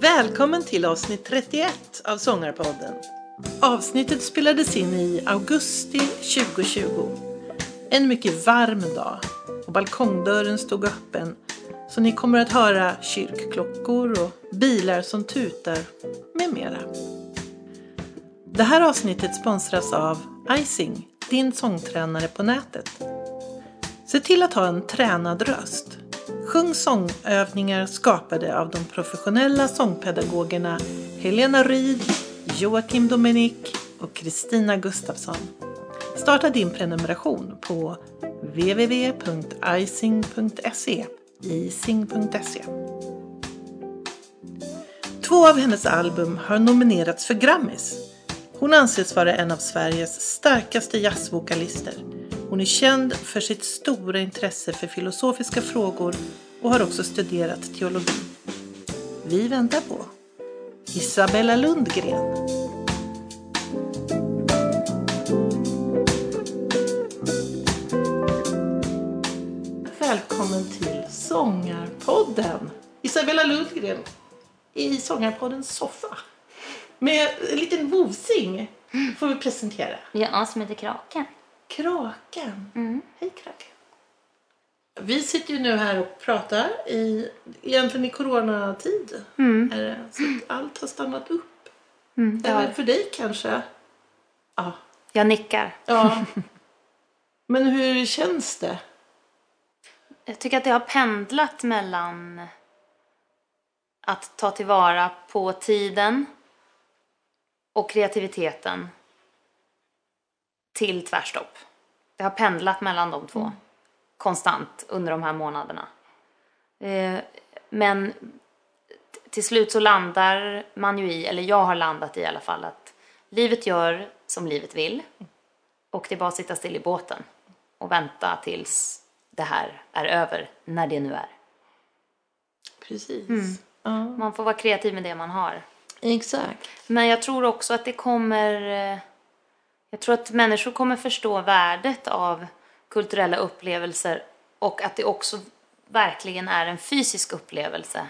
Välkommen till avsnitt 31 av Sångarpodden. Avsnittet spelades in i augusti 2020. En mycket varm dag och balkongdörren stod öppen så ni kommer att höra kyrkklockor och bilar som tutar med mera. Det här avsnittet sponsras av Icing, din sångtränare på nätet. Se till att ha en tränad röst. Sjung sångövningar skapade av de professionella sångpedagogerna Helena Ryd, Joakim Dominik och Kristina Gustafsson. Starta din prenumeration på www.icing.se icing.se Två av hennes album har nominerats för Grammis. Hon anses vara en av Sveriges starkaste jazzvokalister. Hon är känd för sitt stora intresse för filosofiska frågor och har också studerat teologi. Vi väntar på Isabella Lundgren. Välkommen till Sångarpodden. Isabella Lundgren i Sångarpoddens soffa. Med en liten vosing får vi presentera. Ja, som heter Kraken. Kraken. Mm. Hej Kraken. Vi sitter ju nu här och pratar i, egentligen i coronatid. Mm. Det, så att allt har stannat upp. Mm, Även för dig kanske. Ja. Jag nickar. ja. Men hur känns det? Jag tycker att det har pendlat mellan att ta tillvara på tiden och kreativiteten till tvärstopp. Det har pendlat mellan de två konstant under de här månaderna. Eh, Men till slut så landar man ju i, eller jag har landat i i alla fall, att livet gör som livet vill och det är bara att sitta still i båten och vänta tills det här är över, när det nu är. Precis. Mm. Ja. Man får vara kreativ med det man har. Exakt. Men jag tror också att det kommer... Eh, jag tror att människor kommer förstå värdet av kulturella upplevelser och att det också verkligen är en fysisk upplevelse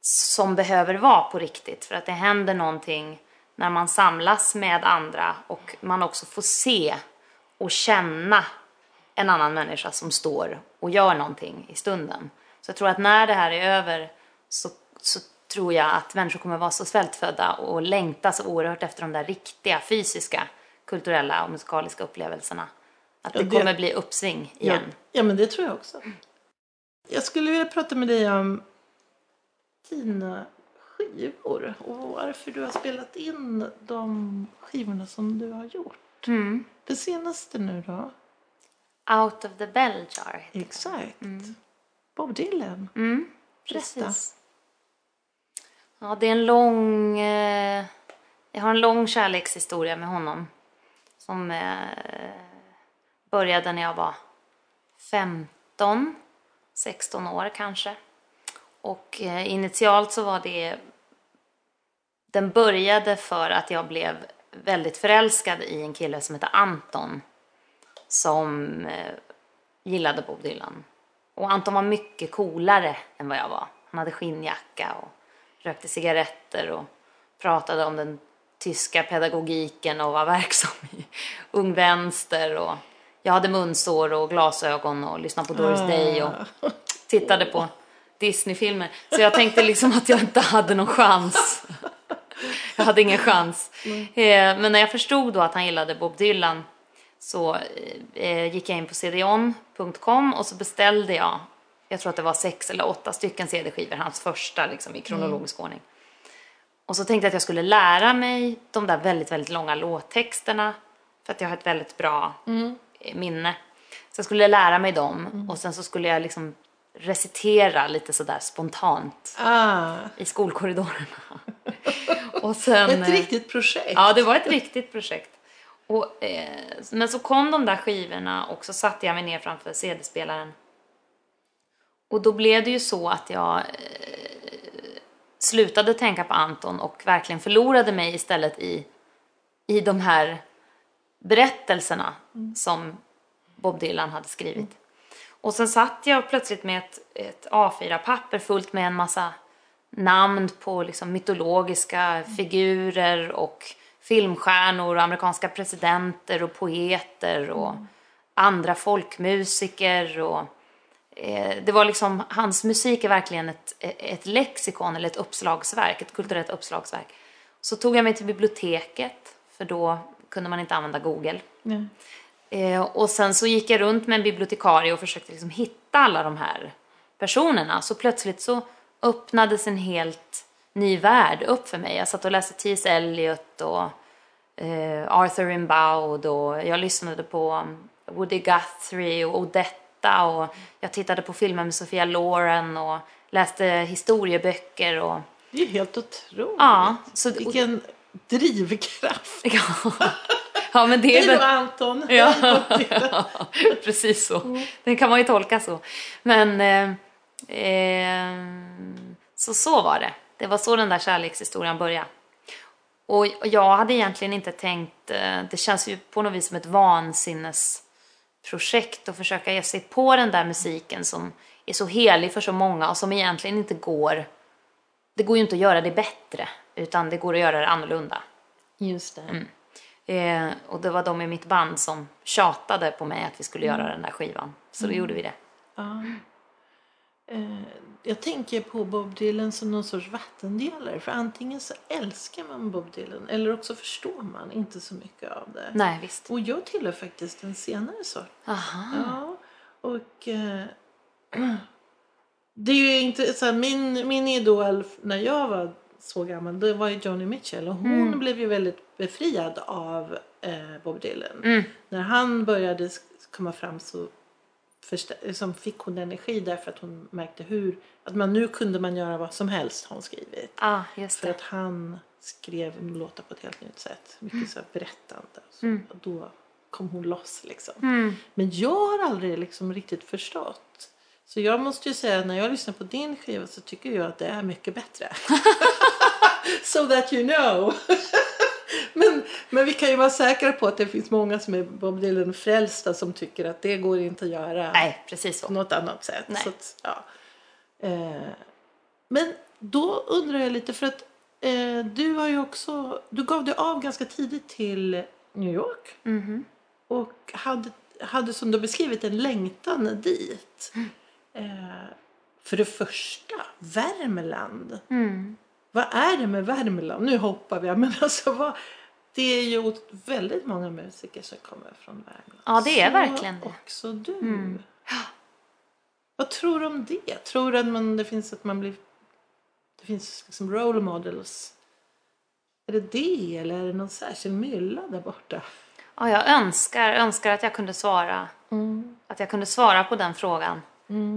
som behöver vara på riktigt. För att det händer någonting när man samlas med andra och man också får se och känna en annan människa som står och gör någonting i stunden. Så jag tror att när det här är över så, så tror jag att människor kommer vara så svältfödda och längta så oerhört efter de där riktiga fysiska kulturella och musikaliska upplevelserna. Att Ja, det det- kommer bli uppsving Ja, igen. ja, men det tror jag också. Jag skulle vilja prata med dig om dina skivor och varför du har spelat in de skivorna som du har gjort. Mm. Det senaste nu då? Out of the bell jar. det. Exakt. Bob Dylan. Mm, precis. Ja, det är en lång... Eh, jag har en lång kärlekshistoria med honom. Som eh, började när jag var 15, 16 år kanske. Och eh, initialt så var det... Den började för att jag blev väldigt förälskad i en kille som heter Anton. Som eh, gillade Bob Dylan. Och Anton var mycket coolare än vad jag var. Han hade skinnjacka och rökte cigaretter och pratade om den tyska pedagogiken och var verksam i Ung Vänster. Och jag hade munsår och glasögon och lyssnade på Doris Day och tittade på Disney-filmer. Så jag tänkte liksom att jag inte hade någon chans. Jag hade ingen chans. Eh, Men när jag förstod då att han gillade Bob Dylan så eh, gick jag in på cdon.com och så beställde jag, jag tror att det var sex eller åtta stycken cd-skivor, hans första liksom, i kronologisk ordning. Och så tänkte jag att jag skulle lära mig de där väldigt, väldigt långa låttexterna för att jag har ett väldigt bra eh, minne. Så jag skulle lära mig dem och sen så skulle jag liksom recitera lite sådär spontant Ah, i skolkorridorerna. och sen, ett eh, riktigt projekt. Ja, det var ett riktigt projekt. Och, eh, men så kom de där skivorna och så satte jag mig ner framför CD-spelaren. Och då blev det ju så att jag eh, slutade tänka på Anton och verkligen förlorade mig istället i i de här berättelserna som Bob Dylan hade skrivit. Och sen satt jag plötsligt med ett, ett A4-papper fullt med en massa namn på liksom mytologiska figurer och filmstjärnor och amerikanska presidenter och poeter och andra folkmusiker och det var liksom, hans musik är verkligen ett, ett lexikon eller ett uppslagsverk, ett kulturellt uppslagsverk. Så tog jag mig till biblioteket, för då kunde man inte använda Google. Nej. Eh, och sen så gick jag runt med en bibliotekarie och försökte liksom hitta alla de här personerna. Så plötsligt så öppnades en helt ny värld upp för mig. Jag satt och läste T.S. Eliot och eh, Arthur Rimbaud och jag lyssnade på Woody Guthrie och Odetta och jag tittade på filmer med Sofia Loren och läste historieböcker och Det är helt otroligt. ja, så, Vilken drivkraft. ja, ja men det är väl Anton. Ja, precis så. Det kan man ju tolka så. Men eh, eh, så, så var det. Det var så den där kärlekshistorien började. Och jag hade egentligen inte tänkt, eh, det känns ju på något vis som ett vansinnesprojekt att försöka ge sig på den där musiken som är så helig för så många och som egentligen inte går, det går ju inte att göra det bättre utan det går att göra det annorlunda. Just det. Eh, och det var de i mitt band som tjatade på mig att vi skulle Mm. göra den där skivan. Så då gjorde vi det. Ja. Eh, jag tänker på Bob Dylan som någon sorts vattendelare. För antingen så älskar man Bob Dylan eller också förstår man inte så mycket av det. Nej, visst. Och jag tillhör faktiskt den senare sorten. Ja, och eh, det är ju inte så här, min, min idol när jag var så gammal, det var ju Joni Mitchell och hon blev ju väldigt befriad av eh, Bob Dylan. Mm. När han började komma fram så första- liksom fick hon energi därför att hon märkte hur, att man nu kunde man göra vad som helst har hon skrivit. Ah, För att han skrev låtar på ett helt nytt sätt. Mycket Mm. så berättande. Så, och då kom hon loss liksom. Mm. Men jag har aldrig liksom riktigt förstått. Så jag måste ju säga att när jag lyssnar på din skiva så tycker jag att det är mycket bättre. so that you know. Men, vi kan ju vara säkra på att det finns många som är Bob Dylan-frälsta som tycker att det går inte att göra Nej, precis på så. något annat sätt. Nej. Så att, ja. eh, men då undrar jag lite för att eh, du har ju också, du gav dig av ganska tidigt till New York Mhm. och hade, hade som du beskrivit en längtan dit. Eh, för det första, Värmland. Mm. Vad är det med Värmland? Nu hoppar vi, men alltså vad, det är ju väldigt många musiker som kommer från Värmland. Ja, det är Så verkligen det. också du. Mm. Vad tror du om det? Tror du att man, det finns att man blir... Det finns liksom role models. Är det det eller är det någon särskild mylla där borta? Ja, jag önskar, önskar att jag kunde svara att jag kunde svara på den frågan.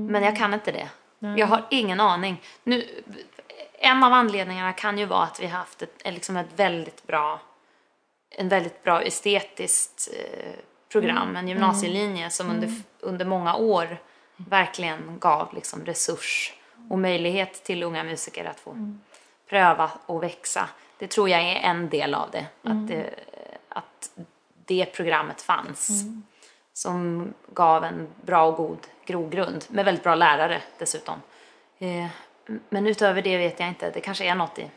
Men jag kan inte det. Jag har ingen aning. Nu, en av anledningarna kan ju vara att vi har haft ett, liksom ett väldigt bra en väldigt bra estetiskt eh, program, en gymnasielinje som under, under många år verkligen gav liksom resurs och möjlighet till unga musiker att få pröva och växa. Det tror jag är en del av det, att, det att det programmet fanns. Som gav en bra och god grogrund, med väldigt bra lärare dessutom. Eh, men utöver det vet jag inte, det kanske är något i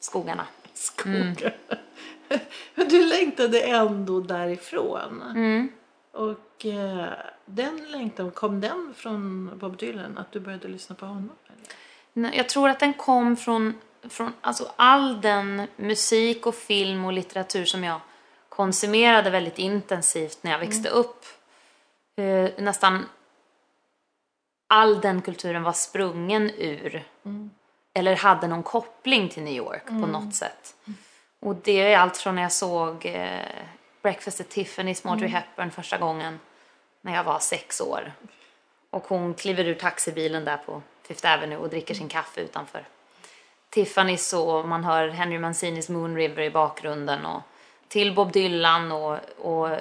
skogarna. Skogen. Men du längtade ändå därifrån. Mm. Och eh, den längtan, kom den från Bob Dylan? Att du började lyssna på honom? Eller? Nej, Jag tror att den kom från, från alltså all den musik och film och litteratur som jag konsumerade väldigt intensivt när jag växte upp. Eh, nästan all den kulturen var sprungen ur eller hade någon koppling till New York på något sätt. Och det är allt från när jag såg eh, Breakfast at Tiffany's Audrey Hepburn första gången när jag var sex år. Och hon kliver ur taxibilen där på Fifth Avenue och dricker sin kaffe utanför. Tiffany's och man hör Henry Mancinis Moon River i bakgrunden och till Bob Dylan och, och eh,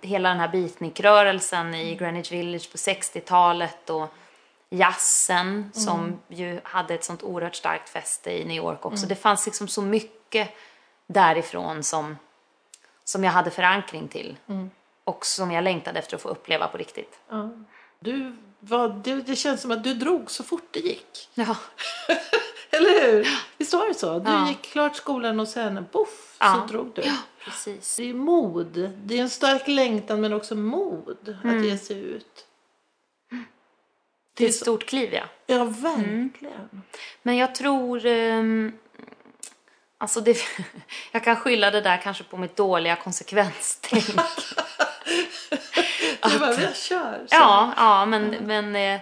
hela den här beatnikrörelsen i Greenwich Village på 60-talet och jazzen som ju hade ett sånt oerhört starkt fäste i New York också. Det fanns liksom så mycket därifrån som, som jag hade förankring till. Och som jag längtade efter att få uppleva på riktigt. Ja. Du var, det, det känns som att du drog så fort det gick. Ja. Eller hur? Visst var det så? Du Ja. gick klart skolan och sen poff Ja. så drog du. Precis. Det är mod. Det är en stark längtan men också mod Mm. att ge sig ut. Det är ett stort kliv, ja. Ja, verkligen. Men jag tror... ehm, alltså det, jag kan skylla det där kanske på mitt dåliga konsekvenstänk. Du bara, jag kör. Så. ja, ja, men, men eh,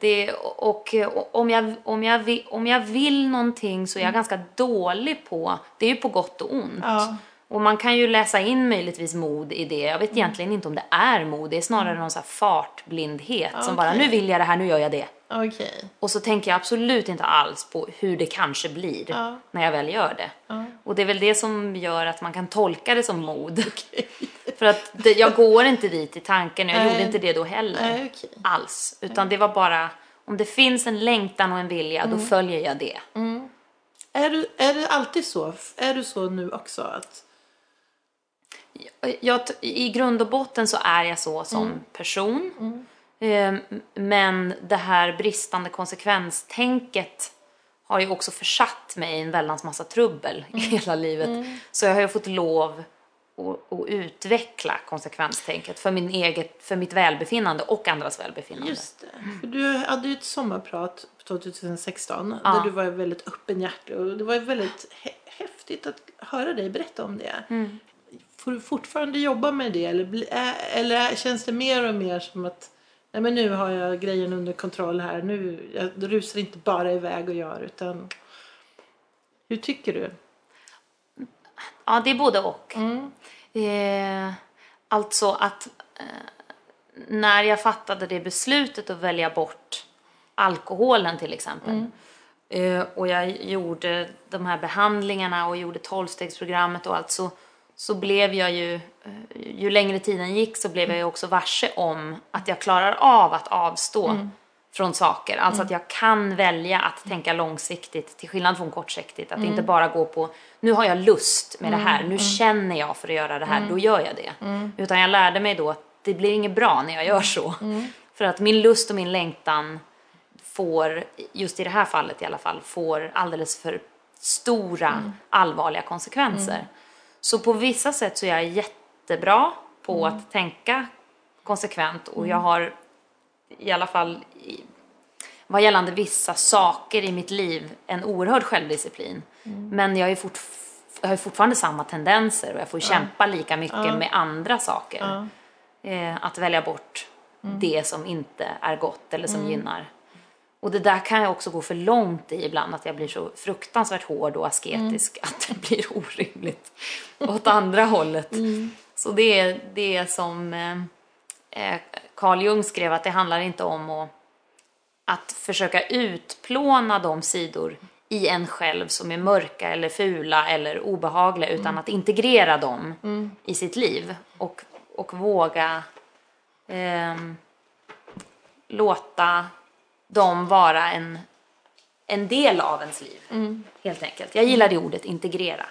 det... Och, och om, jag, om, jag vill, om jag vill någonting så är jag ganska dålig på... Det är ju på gott och ont. Ja. Och man kan ju läsa in möjligtvis mod i det. Jag vet egentligen inte om det är mod. Det är snarare någon så här fartblindhet som bara, nu vill jag det här, nu gör jag det. Okej. Och så tänker jag absolut inte alls på hur det kanske blir Ja. när jag väl gör det. Och det är väl det som gör att man kan tolka det som mod. För att det, jag går inte dit i tanken, jag Nej. gjorde inte det då heller. Nej, okej. Alls. Utan det var bara, om det finns en längtan och en vilja, Mm. då följer jag det. Är, du, är det alltid så? Är du så nu också? Att, jag, I grund och botten så är jag så som person. Eh, Men det här bristande konsekvenstänket har ju också försatt mig i en väldans massa trubbel i hela livet. Så jag har ju fått lov att, att utveckla konsekvenstänket för, min eget, för mitt välbefinnande och andras välbefinnande. just det. För du hade ju ett sommarprat 2016 Ja. där du var väldigt öppenhjärtig och det var väldigt hä- häftigt att höra dig berätta om det. Mm. Får du fortfarande jobba med det eller, eller känns det mer och mer som att Nej men nu har jag grejen under kontroll här. Nu, jag rusar inte bara iväg och gör utan hur tycker du? Ja, det är både och. Eh, alltså att eh, när jag fattade det beslutet att välja bort alkoholen till exempel. Eh, och jag gjorde de här behandlingarna och gjorde tolvstegsprogrammet och allt så, så blev jag ju, eh, ju längre tiden gick så blev jag ju också varse om att jag klarar av att avstå från saker. Alltså att jag kan välja att tänka långsiktigt till skillnad från kortsiktigt. Att inte bara gå på, nu har jag lust med det här, nu känner jag för att göra det här, då gör jag det. Utan jag lärde mig då att det blir inget bra när jag gör så. För att min lust och min längtan får, just i det här fallet i alla fall, får alldeles för stora allvarliga konsekvenser. Så på vissa sätt så är jag jättebra på att tänka konsekvent och jag har i alla fall vad gällande vissa saker i mitt liv en oerhörd självdisciplin. Men jag, är jag har fortfarande samma tendenser och jag får kämpa lika mycket med andra saker. Eh, att välja bort det som inte är gott eller som gynnar. Och det där kan jag också gå för långt i ibland, att jag blir så fruktansvärt hård och asketisk att det blir orimligt åt andra hållet. Så det är det som eh, eh, Carl Jung skrev, att det handlar inte om att, att försöka utplåna de sidor i en själv som är mörka eller fula eller obehagliga, utan att integrera dem i sitt liv och, och våga ehm, låta dem vara en, en del av ens liv. Helt enkelt. Jag gillar det ordet, integrera.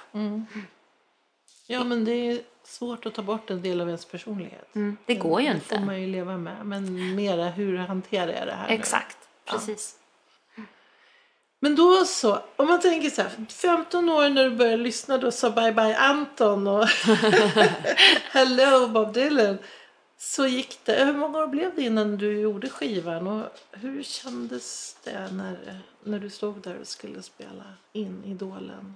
Ja men det är svårt att ta bort en del av ens personlighet. Mm, Det går ju Det får inte. man ju leva med. Men mera hur hanterar jag det här nu? Exakt, precis. Men då så, om man tänker så här, 15 år när du började lyssna då sa Bye Bye Anton och Hello Bob Dylan. Så gick det, hur många år blev det innan du gjorde skivan och hur kändes det när, när du stod där och skulle spela in Idolen?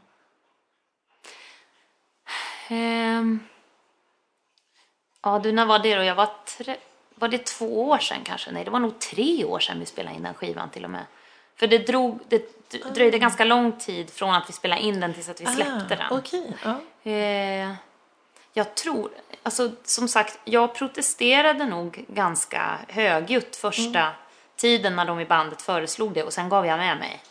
Ehm. Ja, du, när var det då? Jag var tre... Var det två år sedan kanske? Nej, det var nog tre år sedan vi spelade in den skivan till och med. För det, drog, det dröjde ganska lång tid från att vi spelade in den tills att vi släppte den. Ah, Okej, ja. Eh, jag tror, alltså som sagt, jag protesterade nog ganska högljutt första tiden när de i bandet föreslog det och sen gav jag med mig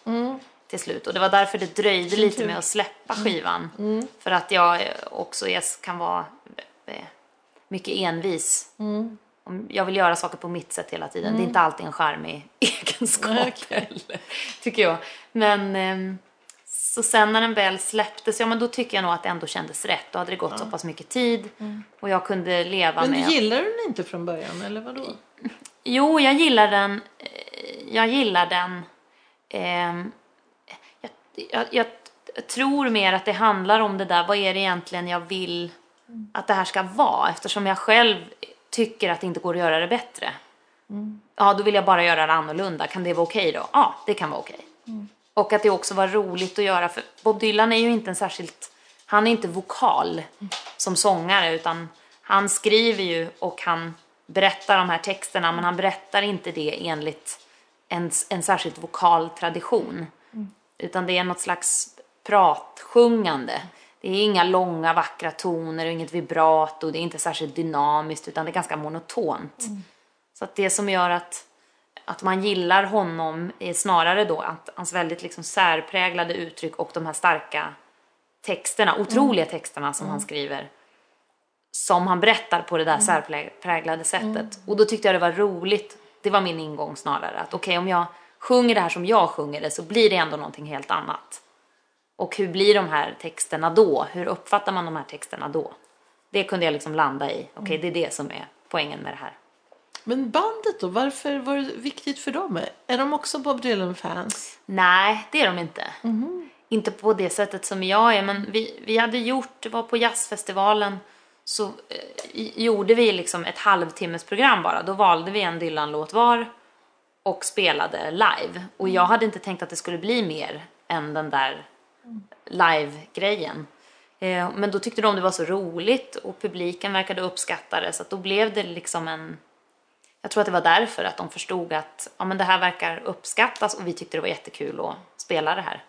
till slut. Och det var därför det dröjde lite med att släppa skivan. För att jag eh, också är, kan vara eh, mycket envis. Om Jag vill göra saker på mitt sätt hela tiden. Det är inte alltid en charmig egenskap Nej, okej. heller, tycker jag. Men ehm, Så sen när den väl släpptes, ja men då tycker jag nog att det ändå kändes rätt. Då hade det gått så pass mycket tid och jag kunde leva Men med... du gillar den inte från början, eller vadå? Jo, jag gillar den. eh, Jag gillar den. ehm, jag, jag, jag tror mer att det handlar om det där, vad är det egentligen jag vill att det här ska vara? Eftersom jag själv tycker att det inte går att göra det bättre. Ja, då vill jag bara göra det annorlunda. Kan det vara okej då? Ja, det kan vara okej. Och att det också var roligt att göra, för Bob Dylan är ju inte en särskilt, han är inte vokal som sångare utan han skriver ju och han berättar de här texterna men han berättar inte det enligt en, en särskilt vokal tradition. Utan det är något slags pratsjungande. Det är inga långa vackra toner och inget vibrato, det är inte särskilt dynamiskt utan det är ganska monotont. Så att det som gör att, att man gillar honom snarare då att hans väldigt liksom särpräglade uttryck och de här starka texterna, otroliga texterna som han skriver. Som han berättar på det där särpräglade sättet. Och då tyckte jag det var roligt, det var min ingång snarare, att okej om jag sjunger det här som jag sjunger det så blir det ändå någonting helt annat. Och hur blir de här texterna då? Hur uppfattar man de här texterna då? Det kunde jag liksom landa i. Okej, det är det som är poängen med det här. Men bandet då, varför var det viktigt för dem? Är de också Bob Dylan-fans? Nej, det är de inte. Inte på det sättet som jag är, men vi, vi hade gjort, det var på jazzfestivalen, så eh, gjorde vi liksom ett halvtimmesprogram bara. Då valde vi en Dylan-låt var och spelade live. Och jag hade inte tänkt att det skulle bli mer än den där live-grejen. Eh, Men då tyckte de det var så roligt och publiken verkade uppskatta det så då blev det liksom en jag tror att det var därför att de förstod att ja, men det här verkar uppskattas och vi tyckte det var jättekul att spela det här.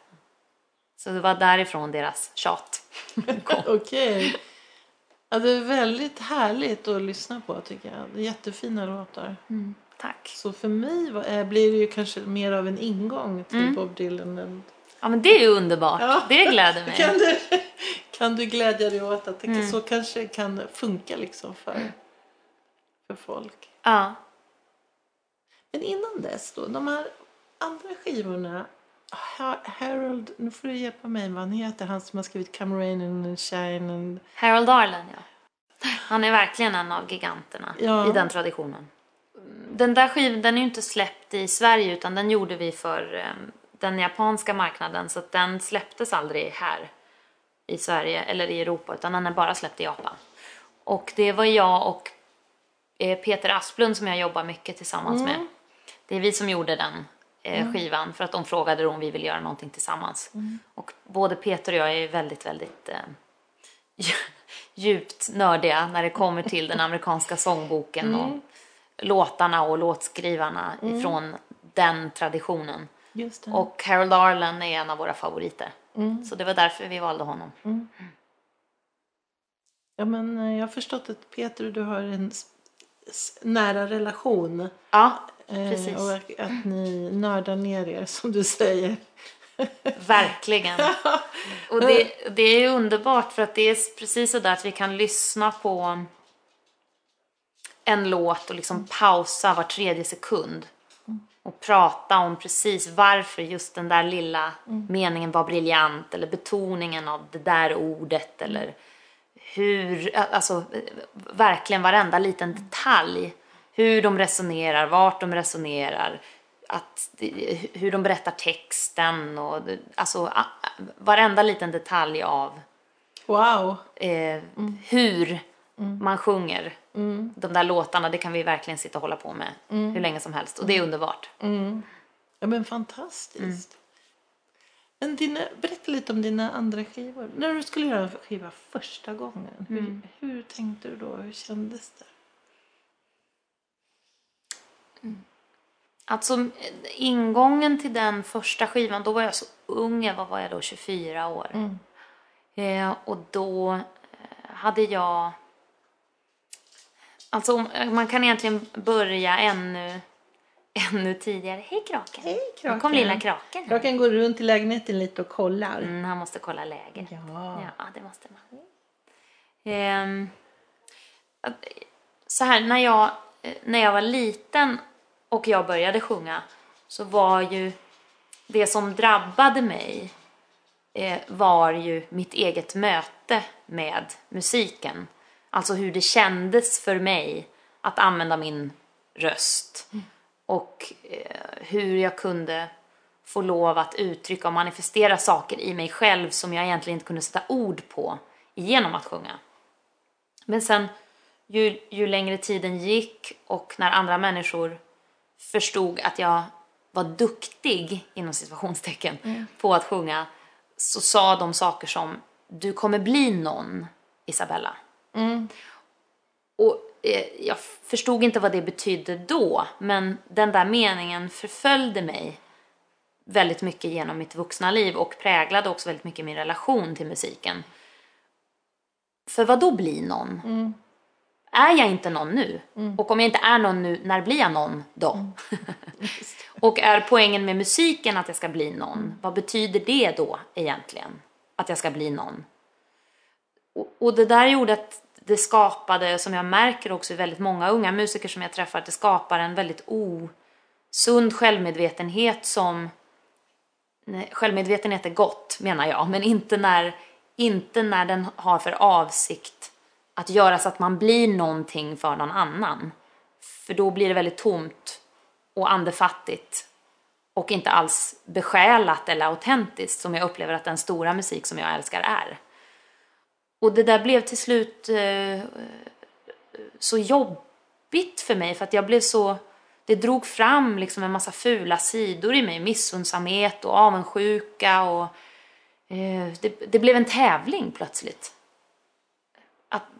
Så det var därifrån deras tjat kom. Okej. Ja, det är väldigt härligt att lyssna på tycker jag. Det är jättefina låtar. Tack. Så för mig var, eh, blir det ju kanske mer av en ingång till Bob Dylan. Än, Ja men det är ju underbart. Ja. Det gläder mig. kan, du, kan du glädja dig åt att det Mm. så kanske kan funka liksom för, för folk. Ja. Men innan dess då, de här andra skivorna. Ha- Harold, nu får du hjälpa mig vad han heter, han som har skrivit Come Rain and Shine and... Harold Arlen ja. Han är verkligen en av giganterna Ja. i den traditionen. Den där skivan den är ju inte släppt i Sverige utan den gjorde vi för eh, den japanska marknaden så att den släpptes aldrig här i Sverige eller i Europa utan den är bara släppt i Japan. Och det var jag och eh, Peter Asplund som jag jobbar mycket tillsammans med. Det är vi som gjorde den eh, skivan för att de frågade om vi vill göra någonting tillsammans. Och både Peter och jag är väldigt, väldigt eh, djupt nördiga när det kommer till den amerikanska sångboken och låtarna och låtskrivarna ifrån den traditionen. Och Harold Arlen är en av våra favoriter. Så det var därför vi valde honom. Ja, men eh, jag har förstått att Peter och du har en nära relation. Ja, Eh, Precis. Och att, ni nördar ner er, som du säger. verkligen. Och det, det är underbart för att det är precis så där att vi kan lyssna på en låt och liksom pausa var tredje sekund. Och prata om precis varför just den där lilla meningen var briljant eller betoningen av det där ordet eller hur, alltså verkligen varenda liten detalj. Hur de resonerar, vart de resonerar, att, hur de berättar texten och alltså varenda liten detalj av Wow! eh, hur man sjunger de där låtarna. Det kan vi verkligen sitta och hålla på med hur länge som helst och det är underbart. Ja, men fantastiskt. Men dina, berätta lite om dina andra skivor. När du skulle göra en skiva första gången, hur, hur tänkte du då? Hur kändes det? Alltså ingången till den första skivan, då var jag så ung, jag var, jag då 24 år. Eh, och då eh, hade jag... Alltså om- man kan egentligen börja ännu, ännu tidigare. Hej kraken! Hej, Nu kraken. kom lilla kraken. här. Kraken går runt i lägenheten lite och kollar. Mm, han måste kolla läget. Ja. Ja, det måste man. Att- så här, när jag, eh, när jag var liten och jag började sjunga så var ju det som drabbade mig eh, var ju mitt eget möte med musiken. Alltså hur det kändes för mig att använda min röst. Och eh, hur jag kunde få lov att uttrycka och manifestera saker i mig själv som jag egentligen inte kunde sätta ord på genom att sjunga. Men sen ju, ju längre tiden gick och när andra människor förstod att jag var duktig, inom situationstecken, mm. på att sjunga så sa de saker som du kommer bli någon, Isabella. Mm. Och eh, jag förstod inte vad det betydde då, men den där meningen förföljde mig väldigt mycket genom mitt vuxna liv och präglade också väldigt mycket min relation till musiken. För vad då bli någon? Mm. Är jag inte någon nu? Mm. Och om jag inte är någon nu, när blir jag någon då? Mm. och är poängen med musiken att jag ska bli någon? Vad betyder det då egentligen? Att jag ska bli någon? Och, och det där gjorde att det skapade, som jag märker också i väldigt många unga musiker som jag träffar, att det skapar en väldigt osund självmedvetenhet som självmedvetenhet är gott menar jag, men inte när, inte när den har för avsikt att göra så att man blir någonting för någon annan. För då blir det väldigt tomt och andefattigt och inte alls besjälat eller autentiskt som jag upplever att den stora musik som jag älskar är. Och det där blev till slut eh, så jobbigt för mig för att jag blev så det drog fram liksom en massa fula sidor i mig, missundsamhet och avundsjuka och eh, det, det, blev en tävling plötsligt.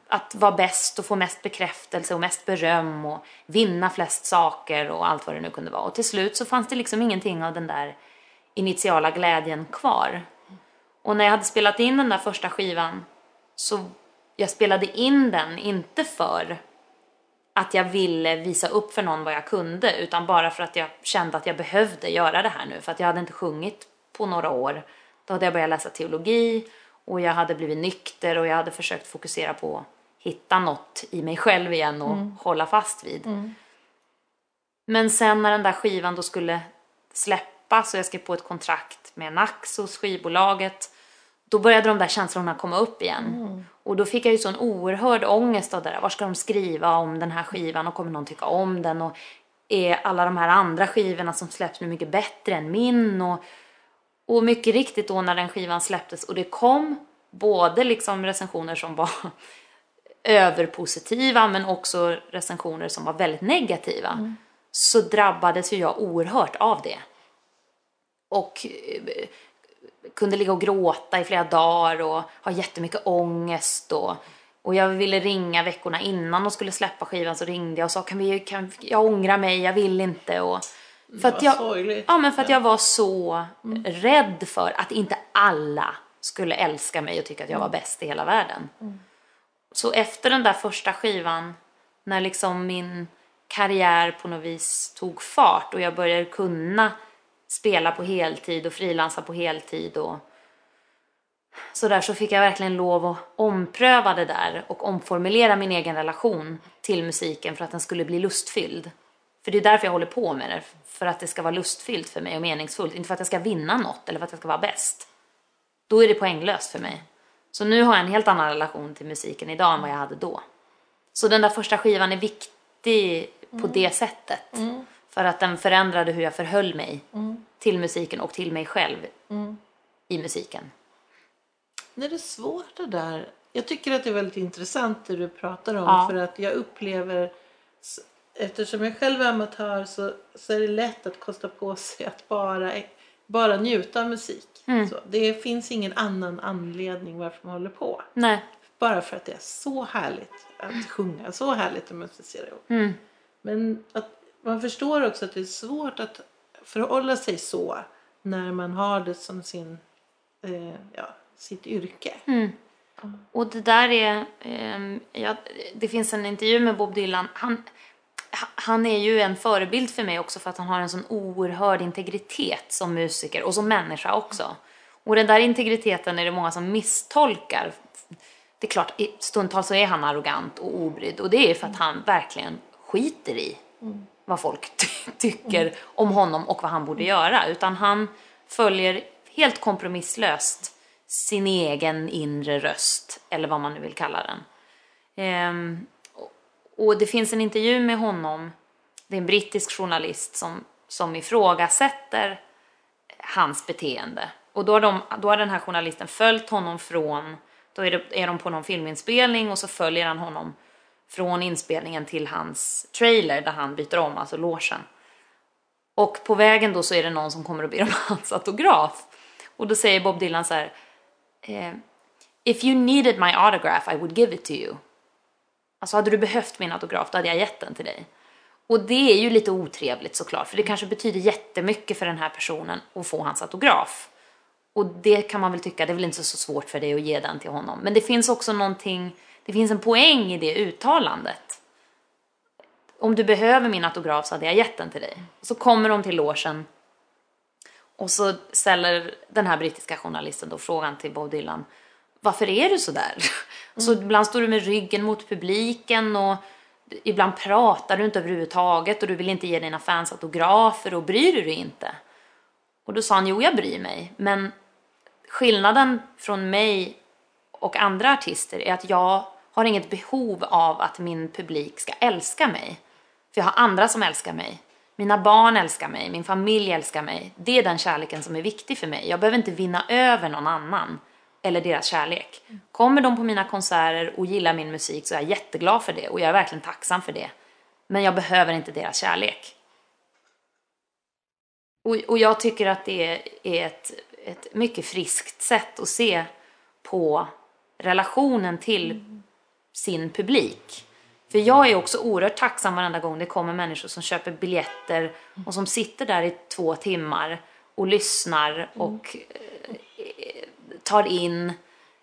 Att, vara bäst och få mest bekräftelse och mest beröm och vinna flest saker och allt vad det nu kunde vara. Och till slut så fanns det liksom ingenting av den där initiala glädjen kvar. Och när jag hade spelat in den där första skivan så jag spelade in den inte för att jag ville visa upp för någon vad jag kunde utan bara för att jag kände att jag behövde göra det här nu för att jag hade inte sjungit på några år. Då hade jag börjat läsa teologi och jag hade blivit nykter och jag hade försökt fokusera på hitta något i mig själv igen och mm. hålla fast vid. Mm. Men sen när den där skivan då skulle släppas och jag skrev på ett kontrakt med Naxos, skivbolaget, då började de där känslorna komma upp igen. Mm. Och då fick jag ju sån oerhörd ångest av det där. Var ska de skriva om den här skivan och kommer någon tycka om den? Och är alla de här andra skivorna som släpps nu mycket bättre än min? Och, och mycket riktigt då när den skivan släpptes och det kom både liksom recensioner som var överpositiva men också recensioner som var väldigt negativa. Mm. Så drabbades ju jag oerhört av det. Och eh, kunde ligga och gråta i flera dagar och ha jättemycket ångest och, och jag ville ringa veckorna innan de skulle släppa skivan så ringde jag och sa kan vi, kan, jag ångrar mig, jag vill inte och för att jag, ja, men för att jag var så mm. rädd för att inte alla skulle älska mig och tycka att jag var mm. bäst i hela världen. Mm. Så efter den där första skivan, när liksom min karriär på något vis tog fart och jag började kunna spela på heltid och frilansa på heltid och så där så fick jag verkligen lov att ompröva det där och omformulera min egen relation till musiken för att den skulle bli lustfylld. För det är därför jag håller på med det, för att det ska vara lustfyllt för mig och meningsfullt, inte för att jag ska vinna något eller för att jag ska vara bäst. Då är det poänglöst för mig. Så nu har jag en helt annan relation till musiken idag än vad jag hade då. Så den där första skivan är viktig på mm. det sättet. Mm. För att den förändrade hur jag förhöll mig mm. till musiken och till mig själv mm. i musiken. Det är svårt det där. Jag tycker att det är väldigt intressant det du pratar om. Ja. För att jag upplever, eftersom jag själv är amatör så, så är det lätt att kosta på sig att bara, bara njuta av musik. Mm. Det finns ingen annan anledning varför man håller på. Nej. Bara för att det är så härligt att sjunga, så härligt att musicera ihop. Mm. Men att man förstår också att det är svårt att förhålla sig så när man har det som sin, eh, ja, sitt yrke. Mm. Och det där är, eh, ja, det finns en intervju med Bob Dylan. Han, han är ju en förebild för mig också för att han har en sån oerhörd integritet som musiker och som människa också. Och den där integriteten är det många som misstolkar. Det är klart, stundtals så är han arrogant och obrydd och det är för att han verkligen skiter i mm vad folk tycker mm. om honom och vad han borde göra. Utan han följer helt kompromisslöst sin egen inre röst, eller vad man nu vill kalla den. Ehm, och- det finns en intervju med honom, det är en brittisk journalist som, som ifrågasätter hans beteende. Och då har, de, då har den här journalisten följt honom från, då är, det, är de på någon filminspelning och så följer han honom från inspelningen till hans trailer där han byter om, alltså logen. Och på vägen då så är det någon som kommer och ber om hans autograf. Och då säger Bob Dylan så här, eh, If you needed my autograph I would give it to you. Alltså hade du behövt min autograf då hade jag gett den till dig. Och det är ju lite otrevligt såklart, för det kanske betyder jättemycket för den här personen att få hans autograf. Och det kan man väl tycka, det är väl inte så svårt för dig att ge den till honom. Men det finns också någonting, det finns en poäng i det uttalandet. Om du behöver min autograf så hade jag gett den till dig. Så kommer de till logen och så ställer den här brittiska journalisten då frågan till Bob Dylan. Varför är du så där? Så ibland står du med ryggen mot publiken och ibland pratar du inte överhuvudtaget och du vill inte ge dina fans autografer och bryr du dig inte? Och då sa han, jo jag bryr mig, men skillnaden från mig och andra artister är att jag har inget behov av att min publik ska älska mig. För jag har andra som älskar mig. Mina barn älskar mig, min familj älskar mig. Det är den kärleken som är viktig för mig. Jag behöver inte vinna över någon annan eller deras kärlek. Kommer de på mina konserter och gillar min musik så är jag jätteglad för det och jag är verkligen tacksam för det. Men jag behöver inte deras kärlek. Och, och jag tycker att det är ett, ett mycket friskt sätt att se på relationen till sin publik. För jag är också oerhört tacksam varenda gång det kommer människor som köper biljetter och som sitter där i två timmar och lyssnar och eh, tar in.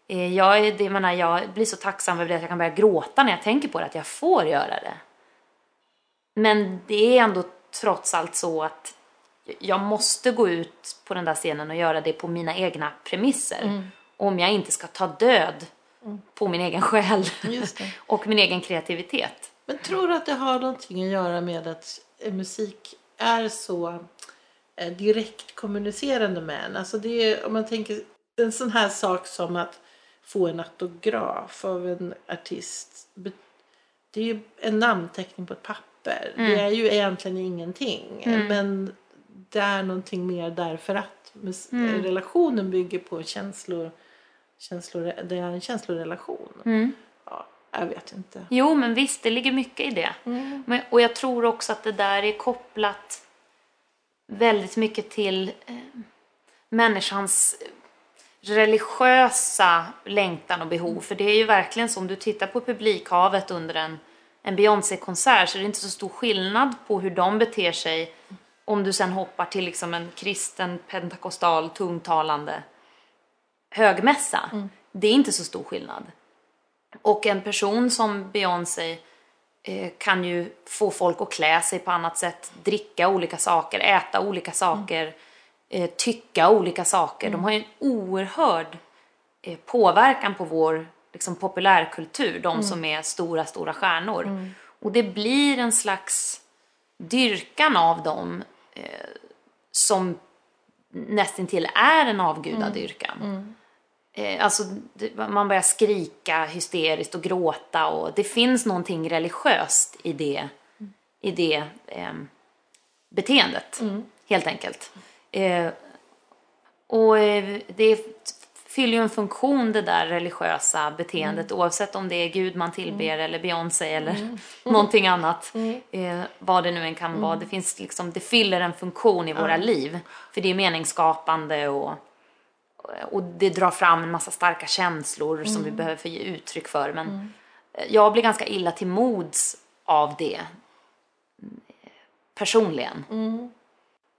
Eh, Jag, det, menar, jag blir så tacksam över det att jag kan börja gråta när jag tänker på det, att jag får göra det. Men det är ändå trots allt så att jag måste gå ut på den där scenen och göra det på mina egna premisser. Om jag inte ska ta död på min egen själ och min egen kreativitet. Men tror du att det har någonting att göra med att eh, musik är så eh, direkt kommunicerande med en? Alltså det är, om man tänker en sån här sak som att få en autograf av en artist. Det är ju en namnteckning på ett papper. Det är ju egentligen ingenting. Men det är någonting mer därför att mus- relationen bygger på känslor. känslor det är en känslorelation. Ja, jag vet inte. Jo, men visst, det ligger mycket i det. Men, och jag tror också att det där är kopplat väldigt mycket till eh, människans religiösa längtan och behov. För det är ju verkligen så, om du tittar på publikhavet under en, en Beyoncé-konsert så är det inte så stor skillnad på hur de beter sig om du sen hoppar till liksom en kristen, pentakostal, tungtalande högmässa. Det är inte så stor skillnad. Och en person som Beyoncé eh, kan ju få folk att klä sig på annat sätt, dricka olika saker, äta olika saker, eh, tycka olika saker. De har ju en oerhörd eh, påverkan på vår liksom, populärkultur, de som är stora, stora stjärnor. Och det blir en slags dyrkan av dem eh, som nästintill är en avgudadyrkan. Eh, alltså, man börjar skrika hysteriskt och gråta och det finns någonting religiöst i det, i det ehm, beteendet, helt enkelt. Eh, och eh, det fyller ju en funktion det där religiösa beteendet oavsett om det är Gud man tillber eller Beyoncé eller någonting annat. Eh, vad det nu än kan vara. Det, finns liksom, det fyller en funktion i våra liv. För det är meningsskapande och, och det drar fram en massa starka känslor som vi behöver få ge uttryck för. Men eh, jag blir ganska illa till mods av det. Personligen.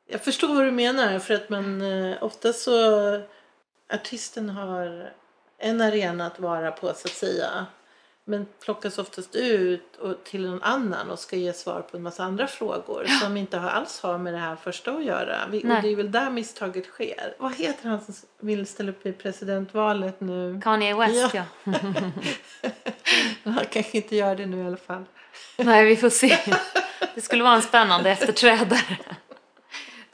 Jag förstår vad du menar för att man eh, ofta så artisten har en arena att vara på så att säga. Men plockas oftast ut och till någon annan och ska ge svar på en massa andra frågor som inte har, alls har med det här första att göra. Vi, och det är väl där misstaget sker. Vad heter han som vill ställa upp i presidentvalet nu? Kanye West ja. Ja. Han kanske inte gör det nu i alla fall. Nej, vi får se. Det skulle vara en spännande efterträdare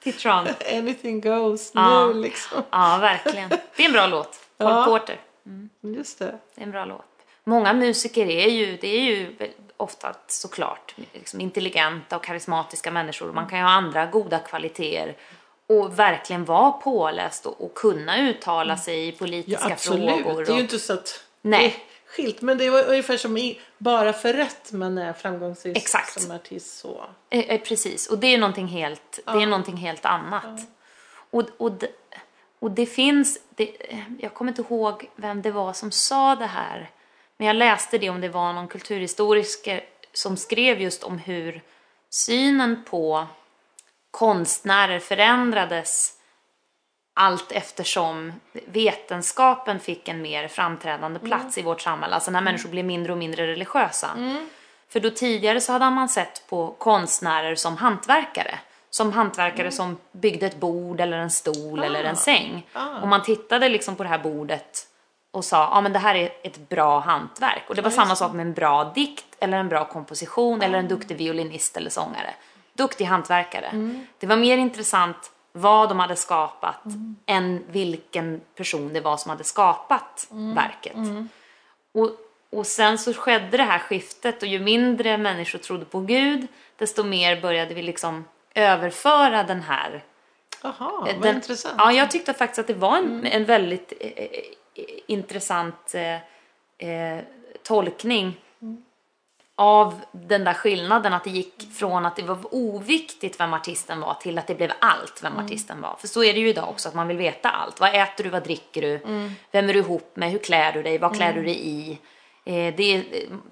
till Trump. Anything goes Ja. nu liksom. Ja, verkligen. Det är en bra låt. Cole Ja. Porter. Just det. Det är en bra låt. Många musiker är ju, det är ju ofta såklart liksom intelligenta och karismatiska människor. Man kan ju ha andra goda kvaliteter och verkligen vara påläst och, och kunna uttala sig i Ja, politiska absolut. frågor. Det är ju och- inte så att Nej. Skilt. Men det är ungefär som i Bara för rätt man är framgångsrik Exakt. som artist. Så. Eh, eh, precis, och det är någonting helt, det är någonting helt annat. Och, och, det, och det finns, det, eh, jag kommer inte ihåg vem det var som sa det här, men jag läste det om det var någon kulturhistoriker som skrev just om hur synen på konstnärer förändrades allt eftersom vetenskapen fick en mer framträdande plats i vårt samhälle. Alltså när människor blev mindre och mindre religiösa. För då tidigare så hade man sett på konstnärer som hantverkare. Som hantverkare som byggde ett bord eller en stol eller en säng. Och man tittade liksom på det här bordet och sa, ja men det här är ett bra hantverk. Och det var samma sak med en bra dikt eller en bra komposition eller en duktig violinist eller sångare. Duktig hantverkare. Det var mer intressant vad de hade skapat än vilken person det var som hade skapat verket. Och, och sen så skedde det här skiftet och ju mindre människor trodde på Gud desto mer började vi liksom överföra den här Jaha, vad den, intressant. Ja, jag tyckte faktiskt att det var en, en väldigt eh, eh, intressant eh, eh, tolkning av den där skillnaden att det gick från att det var oviktigt vem artisten var till att det blev allt vem artisten var. För så är det ju idag också att man vill veta allt. Vad äter du, vad dricker du, vem är du ihop med, hur klär du dig, vad klär du dig i? Eh, det, är,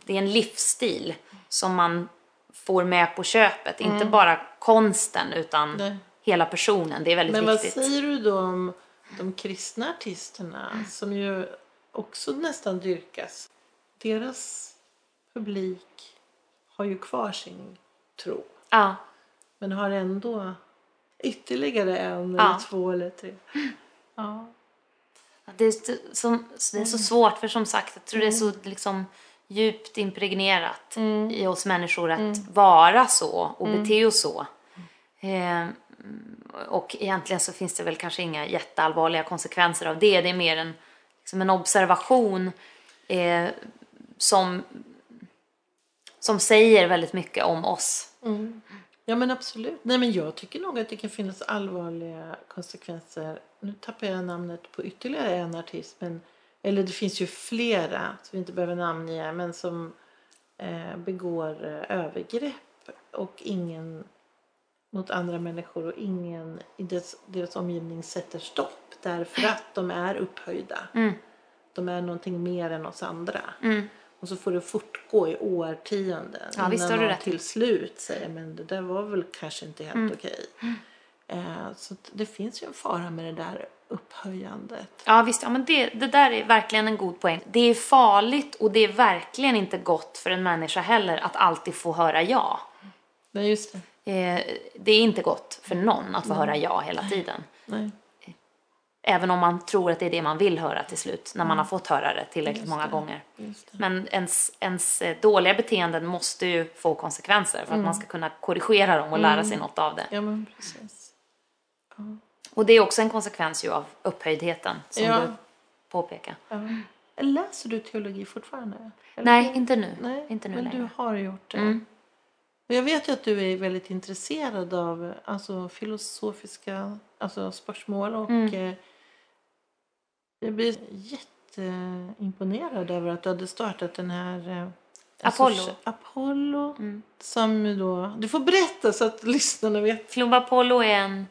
det är en livsstil som man får med på köpet. Inte bara konsten utan Nej. hela personen. Det är väldigt Men vad viktigt. säger du då om de kristna artisterna som ju också nästan dyrkas? Deras publik har ju kvar sin tro. Ja. Men har ändå ytterligare en Ja. eller två eller tre. Ja. Det är, så, det är så svårt för som sagt, jag tror det är så liksom djupt impregnerat i oss människor att vara så och bete oss så. Eh, och egentligen så finns det väl kanske inga jätteallvarliga konsekvenser av det. Det är mer en, liksom en observation eh, som, som säger väldigt mycket om oss. Ja men absolut. Nej men jag tycker nog att det kan finnas allvarliga konsekvenser. Nu tappar jag namnet på ytterligare en artist. Men, eller det finns ju flera som vi inte behöver namnge. Men som eh, begår eh, övergrepp. Och ingen mot andra människor. Och ingen i deras, deras omgivning sätter stopp. Därför att de är upphöjda. De är någonting mer än oss andra. Och så får det fortgå i årtionden. Ja, visst har du rätt. till slut säger men det där var väl kanske inte helt Mm. okej. Eh, så det finns ju en fara med det där upphöjandet. Ja visst, ja, men det, det där är verkligen en god poäng. Det är farligt och det är verkligen inte gott för en människa heller att alltid få höra ja. Nej just det. Eh, det är inte gott för någon att få höra ja hela tiden. Nej. Även om man tror att det är det man vill höra till slut, när man har fått höra det tillräckligt många gånger. Det. Men ens, ens eh, dåliga beteenden måste ju få konsekvenser för att man ska kunna korrigera dem och lära sig något av det. Ja men precis. Och det är också en konsekvens ju av upphöjdheten som Ja. du påpekar. Ja. Läser du teologi fortfarande? Eller? Nej, inte nu. Nej, inte nu men längre. du har gjort det. Mm. Och jag vet ju att du är väldigt intresserad av alltså, filosofiska alltså, spörsmål. Och Mm. Eh, jag blir jätteimponerad över att du hade startat den här eh, Apollo. sorts- Apollo. Mm. Som då, du får berätta så att lyssnarna vet. Club Apollo är en...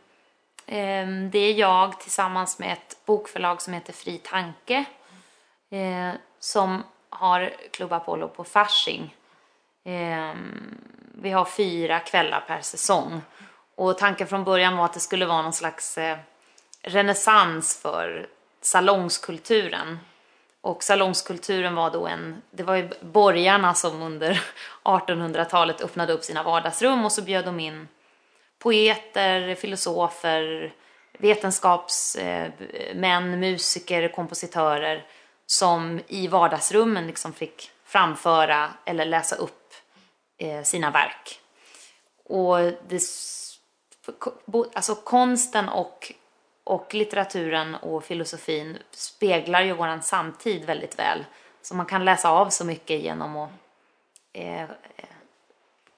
ehm, det är jag tillsammans med ett bokförlag som heter Fri Tanke. Eh, som har Club Apollo på Fasching. Ehm, vi har fyra kvällar per säsong. Och tanken från början var att det skulle vara någon slags eh, renässans för salongskulturen. Och salongskulturen var då en, det var ju borgarna som under 1800-talet öppnade upp sina vardagsrum och så bjöd de in poeter, filosofer, vetenskapsmän, eh, musiker, kompositörer som i vardagsrummen liksom fick framföra eller läsa upp eh, sina verk. Och det, alltså konsten och, och litteraturen och filosofin speglar ju våran samtid väldigt väl. Så man kan läsa av så mycket genom att eh,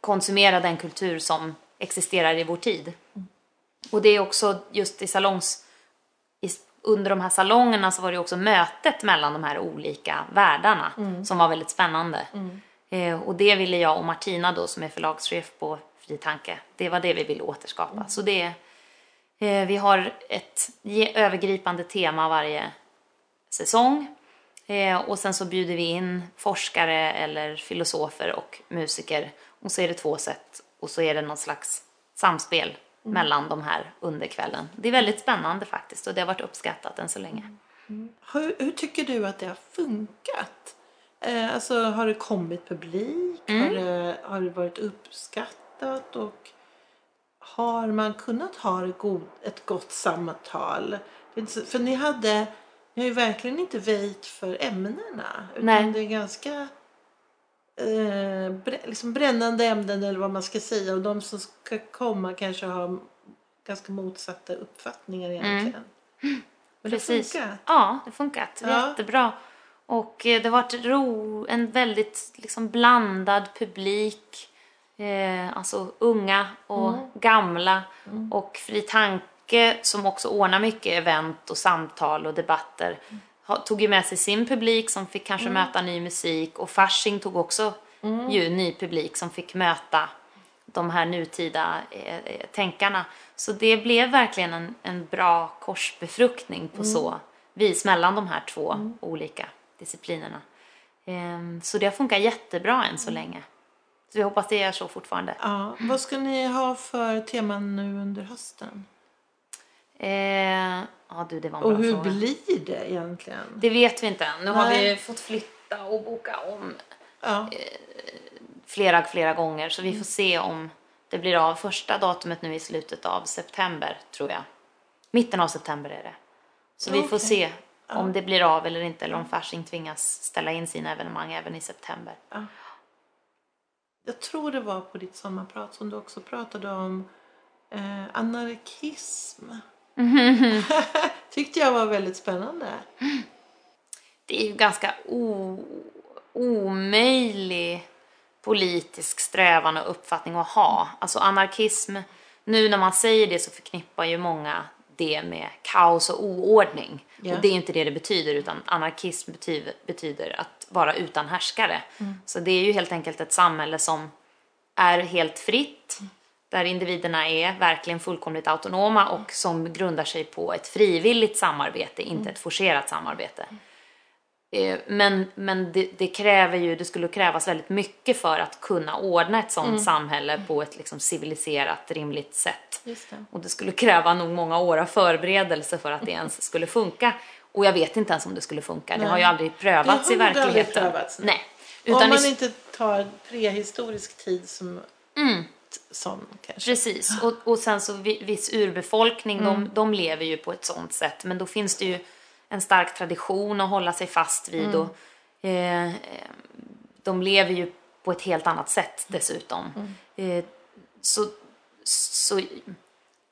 konsumera den kultur som existerar i vår tid. Och det är också just i salongs... I, under de här salongerna så var det också mötet mellan de här olika världarna som var väldigt spännande. Eh, och det ville jag och Martina då som är förlagschef på Fri Tanke, det var det vi ville återskapa. Så det, vi har ett övergripande tema varje säsong. Eh, och sen så bjuder vi in forskare eller filosofer och musiker. Och så är det två sätt och så är det någon slags samspel mellan de här under kvällen. Det är väldigt spännande faktiskt och det har varit uppskattat än så länge. Hur, hur tycker du att det har funkat? Eh, alltså, har det kommit publik? Mm. Har, det, har det varit uppskattat? Och har man kunnat ha ett, gott samtal? För ni hade ni har ju verkligen inte väjt för ämnena. Utan Nej. det är ganska eh, liksom brännande ämnen eller vad man ska säga. Och de som ska komma kanske har ganska motsatta uppfattningar egentligen. Men Mm. Precis. det funkar. Ja, det funkat Ja. jättebra. Och eh, det har varit ro, en väldigt liksom blandad publik. Eh, alltså unga och Mm. gamla. Och Fri Tanke som också ordnar mycket event och samtal och debatter. Tog ju med sig sin publik som fick kanske Mm. möta ny musik. Och Fasching tog också ju ny publik som fick möta de här nutida eh, eh, tänkarna. Så det blev verkligen en, en bra korsbefruktning på så vis mellan de här två olika disciplinerna. Ehm, så det har funkat jättebra än så länge. Så vi hoppas det är så fortfarande. Ja, vad ska ni ha för teman nu under hösten? Eh, ja du, det var en Och bra hur fråga. blir det egentligen? Det vet vi inte än. Nu har Nej. vi fått flytta och boka om Ja, flera, flera gånger. Så vi får se om det blir av. Första datumet nu i slutet av september, tror jag. Mitten av september är det. Så vi får se om det blir av eller inte. Eller om Fasching tvingas ställa in sina evenemang även i september. Jag tror det var på ditt sommarprat som du också pratade om eh, anarkism. Tyckte jag var väldigt spännande. det är ju ganska o, omöjlig politisk strävan och uppfattning att ha. Alltså anarkism, nu när man säger det så förknippar ju många det med kaos och oordning. Ja. Och det är inte det det betyder utan anarkism betyder, betyder att vara utan härskare. Så det är ju helt enkelt ett samhälle som är helt fritt, där individerna är verkligen fullkomligt autonoma och som grundar sig på ett frivilligt samarbete, inte ett forcerat samarbete. Eh, Men, men det, det kräver ju, det skulle krävas väldigt mycket för att kunna ordna ett sånt samhälle på ett liksom civiliserat, rimligt sätt. Det. Och det skulle kräva nog många år av förberedelse för att det ens skulle funka. Och jag vet inte ens om det skulle funka. Det har ju aldrig prövats Det i verkligheten. prövats, nej. Nej. Om Utan man inte tar prehistorisk tid som Mm. sån kanske. Precis, och, och sen så vi- viss urbefolkning, Mm. de, de lever ju på ett sånt sätt. Men då finns det ju en stark tradition att hålla sig fast vid. Mm. Och, eh, de lever ju på ett helt annat sätt dessutom. Mm. Eh, så, så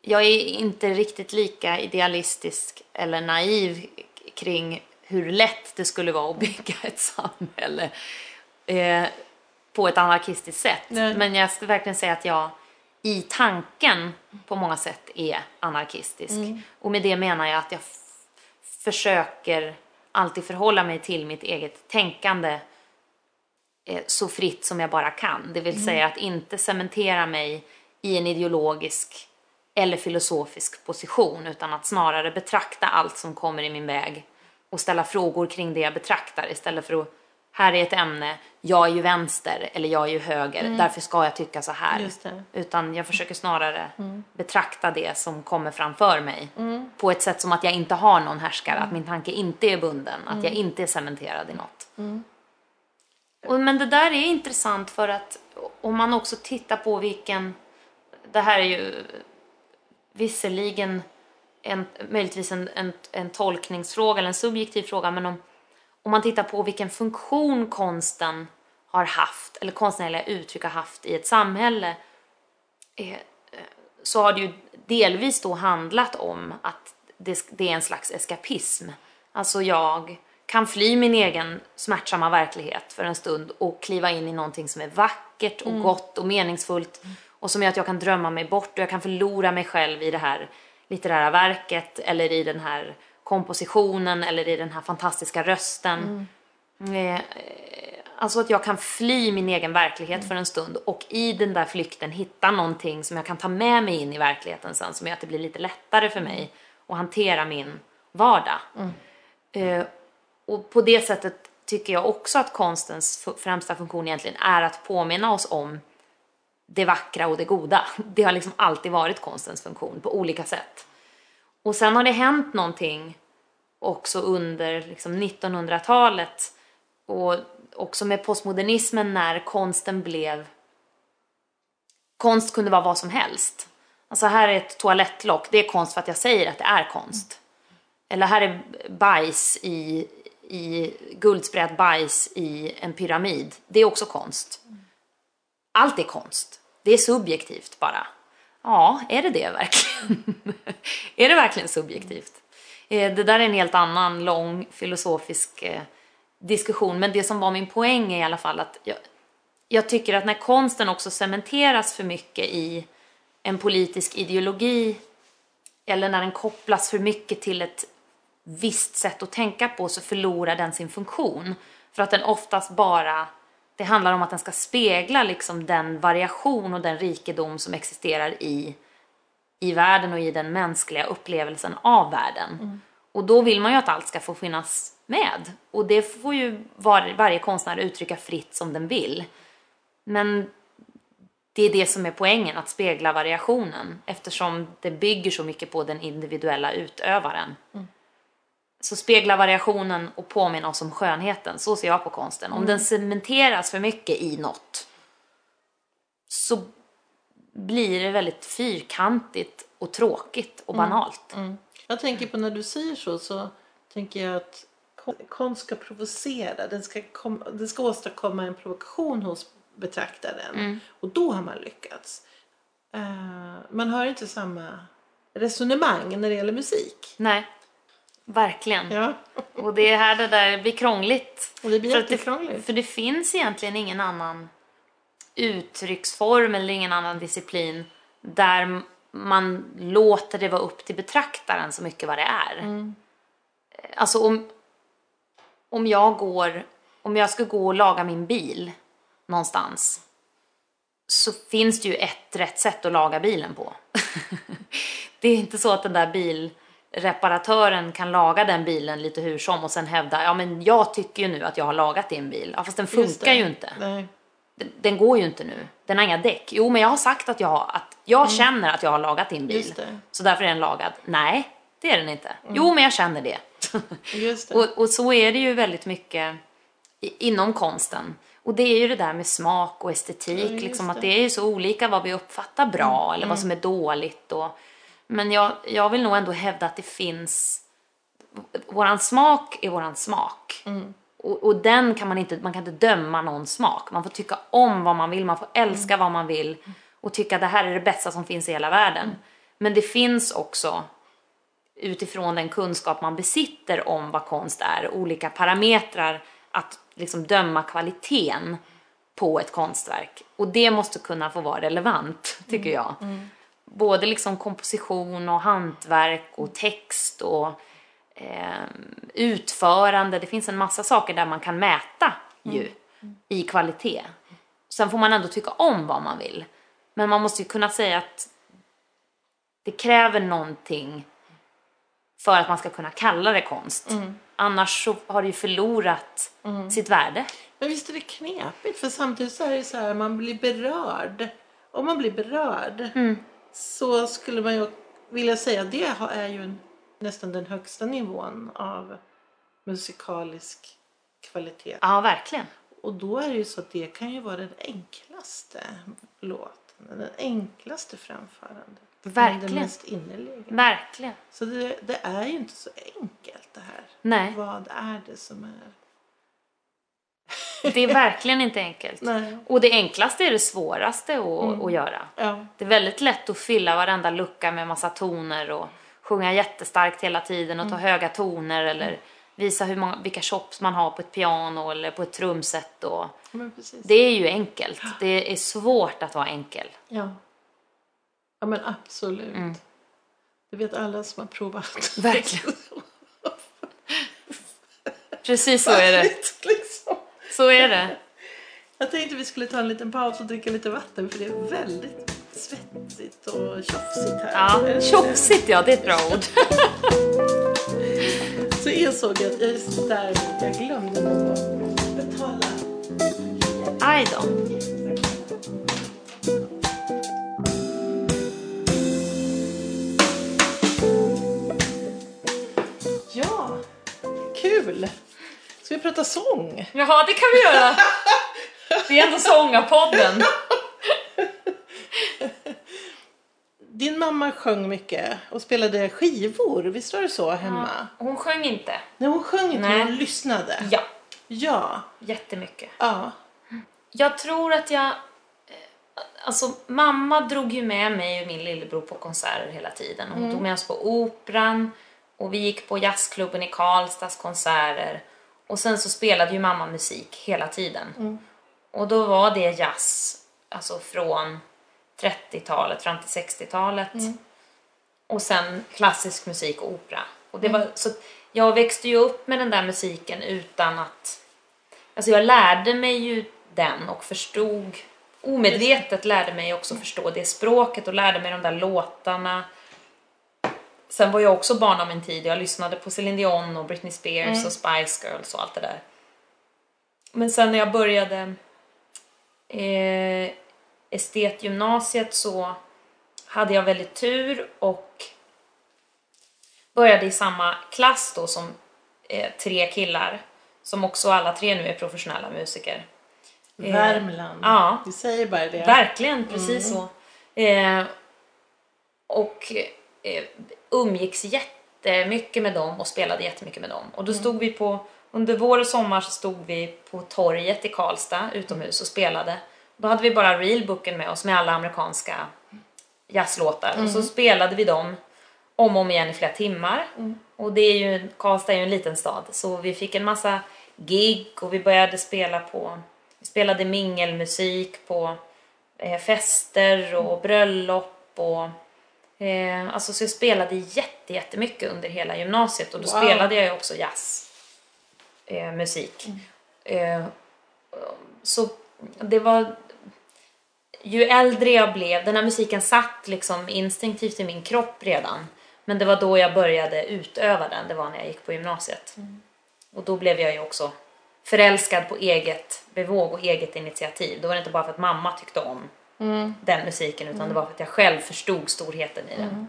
jag är inte riktigt lika idealistisk eller naiv kring hur lätt det skulle vara att bygga ett samhälle eh, på ett anarkistiskt sätt. Nej. Men jag skulle verkligen säga att jag i tanken på många sätt är anarkistisk. Och med det menar jag att jag försöker alltid förhålla mig till mitt eget tänkande eh, så fritt som jag bara kan. Det vill säga att inte cementera mig i en ideologisk eller filosofisk position utan att snarare betrakta allt som kommer i min väg och ställa frågor kring det jag betraktar istället för att här är ett ämne, jag är ju vänster eller jag är ju höger, därför ska jag tycka så här. Utan jag försöker snarare betrakta det som kommer framför mig på ett sätt som att jag inte har någon härskare, att min tanke inte är bunden, att jag inte är cementerad i något. Och, men det där är intressant för att om man också tittar på vilken, det här är ju visserligen en, möjligtvis en, en, en tolkningsfråga eller en subjektiv fråga, men om, om man tittar på vilken funktion konsten har haft, eller konstnärliga uttryck har haft i ett samhälle, eh, så har det ju delvis då handlat om att det, det är en slags eskapism. Alltså jag kan fly min egen smärtsamma verklighet för en stund och kliva in i någonting som är vackert och gott och meningsfullt och som gör att jag kan drömma mig bort och jag kan förlora mig själv i det här litterära verket eller i den här kompositionen eller i den här fantastiska rösten. Eh, Alltså att jag kan fly min egen verklighet för en stund och i den där flykten hitta någonting som jag kan ta med mig in i verkligheten sen som gör att det blir lite lättare för mig att hantera min vardag. Eh, och på det sättet tycker jag också att konstens främsta funktion egentligen är att påminna oss om det vackra och det goda. Det har liksom alltid varit konstens funktion på olika sätt. Och sen har det hänt någonting också under liksom 1900-talet och också med postmodernismen när konsten blev... Konst kunde vara vad som helst. Alltså här är ett toalettlock, det är konst för att jag säger att det är konst. Eller här är bajs i, i Guldsprätt bajs i en pyramid. Det är också konst. Allt är konst. Det är subjektivt bara. Ja, är det det verkligen? är det verkligen subjektivt? Eh, det där är en helt annan lång filosofisk eh, diskussion. Men det som var min poäng är i alla fall att jag, jag tycker att när konsten också cementeras för mycket i en politisk ideologi eller när den kopplas för mycket till ett visst sätt att tänka på så förlorar den sin funktion. För att den oftast bara, det handlar om att den ska spegla liksom den variation och den rikedom som existerar i, i världen och i den mänskliga upplevelsen av världen. Och då vill man ju att allt ska få finnas med. Och det får ju var, varje konstnär uttrycka fritt som den vill. Men det är det som är poängen, att spegla variationen eftersom det bygger så mycket på den individuella utövaren. Så spegla variationen och påminna oss om skönheten, så ser jag på konsten. Om den cementeras för mycket i något så blir det väldigt fyrkantigt och tråkigt och banalt. Jag tänker på när du säger så så tänker jag att kon- konst ska provocera. Den ska, kom, den ska åstadkomma en provokation hos betraktaren. Och då har man lyckats. Eh, man har inte samma resonemang när det gäller musik. Nej, verkligen. Ja. Och det är här det där blir krångligt. Och det blir För jättekrångligt. För det finns egentligen ingen annan uttrycksform eller ingen annan disciplin där man låter det vara upp till betraktaren så mycket vad det är. Alltså om, om jag går, om jag ska gå och laga min bil någonstans så finns det ju ett rätt sätt att laga bilen på. det är inte så att den där bilreparatören kan laga den bilen lite hur som och sen hävda ja men jag tycker ju nu att jag har lagat din bil. Ja fast den funkar ju inte. Nej. Den, den går ju inte nu. Den har inga däck. Jo men jag har sagt att jag, har, att jag känner att jag har lagat din bil. Mm. Så därför är den lagad. Nej, det är den inte. Jo men jag känner det. Det. Och, och så är det ju väldigt mycket inom konsten. Och det är ju det där med smak och estetik, Ja, liksom att det. Mm, är ju så olika vad vi uppfattar bra eller vad som är dåligt. Och, men jag, jag vill nog ändå hävda att det finns, våran smak är våran smak. Mm. Och, och den kan man inte, man kan inte döma någon smak. Man får tycka om vad man vill, man får älska Mm. vad man vill och tycka att det här är det bästa som finns i hela världen. Mm. Men det finns också utifrån den kunskap man besitter om vad konst är, olika parametrar att liksom döma kvaliteten på ett konstverk. Och det måste kunna få vara relevant, tycker jag. Både liksom komposition och hantverk och text och eh, utförande. Det finns en massa saker där man kan mäta ju i kvalitet. Sen får man ändå tycka om vad man vill. Men man måste ju kunna säga att det kräver någonting för att man ska kunna kalla det konst. Annars så har det ju förlorat sitt värde. Men visst är det knepigt? För samtidigt så är det så här, man blir berörd. Om man blir berörd så skulle man ju vilja säga att det är ju nästan den högsta nivån av musikalisk kvalitet. Ja, verkligen. Och då är det ju så att det kan ju vara den enklaste låten. Den enklaste framförandet. Verkligen. Det mest innerliga. Verkligen. Så det, det är ju inte så enkelt det här. Nej. Vad är det som är... Det är verkligen inte enkelt. Nej. Och det enklaste är det svåraste att, att göra. Ja. Det är väldigt lätt att fylla varenda lucka med massa toner och sjunga jättestarkt hela tiden och ta höga toner eller visa hur många, vilka chops man har på ett piano eller på ett trumset. Och, det är ju enkelt. Det är svårt att vara enkel. Ja. Ja men absolut. Det vet alla som har provat. Verkligen. Precis så är det. liksom. Så är det. Jag tänkte vi skulle ta en liten paus och dricka lite vatten för det är väldigt svettigt och tjofsigt här. Ja, tjofsigt ja, det är ett bra ord. Så jag att jag just där, jag glömde att betala. Aj då. Ja, kul! Ska vi prata sång? Jaha, det kan vi göra. Det är ändå Sångarpodden. Din mamma sjöng mycket och spelade skivor, visst var det så hemma? Hon sjöng inte. Nej, hon sjöng inte, Nej. men hon lyssnade. Ja, Ja. jättemycket. Ja. Jag tror att jag... eh, Alltså mamma drog ju med mig och min lillebror på konserter hela tiden. Hon tog med oss på Operan och vi gick på jazzklubben i Karlstads konserter. Och sen så spelade ju mamma musik hela tiden. Och då var det jazz, alltså från 30-talet fram till 60-talet. Och sen klassisk musik och opera. Och det var, så jag växte ju upp med den där musiken utan att... Alltså jag lärde mig ju den och förstod omedvetet lärde mig också förstå det språket och lärde mig de där låtarna. Sen var jag också barn av min tid. Jag lyssnade på Celine Dion och Britney Spears och Spice Girls och allt det där. Men sen när jag började eh, estetgymnasiet så hade jag väldigt tur och började i samma klass då som eh, tre killar som också alla tre nu är professionella musiker. Eh, Värmland. ja. Vi säger bara det. Verkligen, precis så. Eh, och eh, umgicks jättemycket med dem och spelade jättemycket med dem. Och då stod vi på, under vår och sommar så stod vi på torget i Karlstad utomhus och spelade. Då hade vi bara realbooken med oss med alla amerikanska jazzlåtar och så spelade vi dem om och om igen i flera timmar. Och det är ju, Karlstad är ju en liten stad så vi fick en massa gig och vi började spela på, vi spelade mingelmusik på eh, fester och bröllop och eh, alltså så jag spelade jätte, jättemycket under hela gymnasiet och då Wow. spelade jag ju också jazz eh, musik. Eh, så det var ju äldre jag blev, den här musiken satt liksom instinktivt i min kropp redan. Men det var då jag började utöva den, det var när jag gick på gymnasiet. Och då blev jag ju också förälskad på eget bevåg och eget initiativ. Då var det inte bara för att mamma tyckte om den musiken utan det var för att jag själv förstod storheten i den.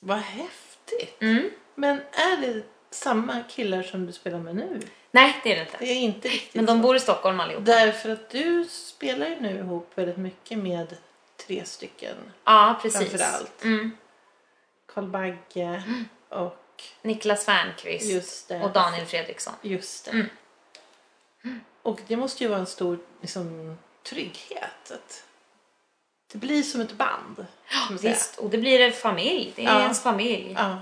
Vad häftigt. Mm. Men är det samma killar som du spelar med nu? Nej, det är det inte. Det är inte riktigt Men de så. bor i Stockholm allihop. Därför att du spelar ju nu ihop väldigt mycket med tre stycken. Ja, precis. Framförallt. Mm. Karl Bagge och Niklas Fernqvist och Daniel Fredriksson. Just det. Mm. Och det måste ju vara en stor liksom, trygghet. Att det blir som ett band. säga. Visst, och det blir en familj. Det är Ja. ens familj. Ja,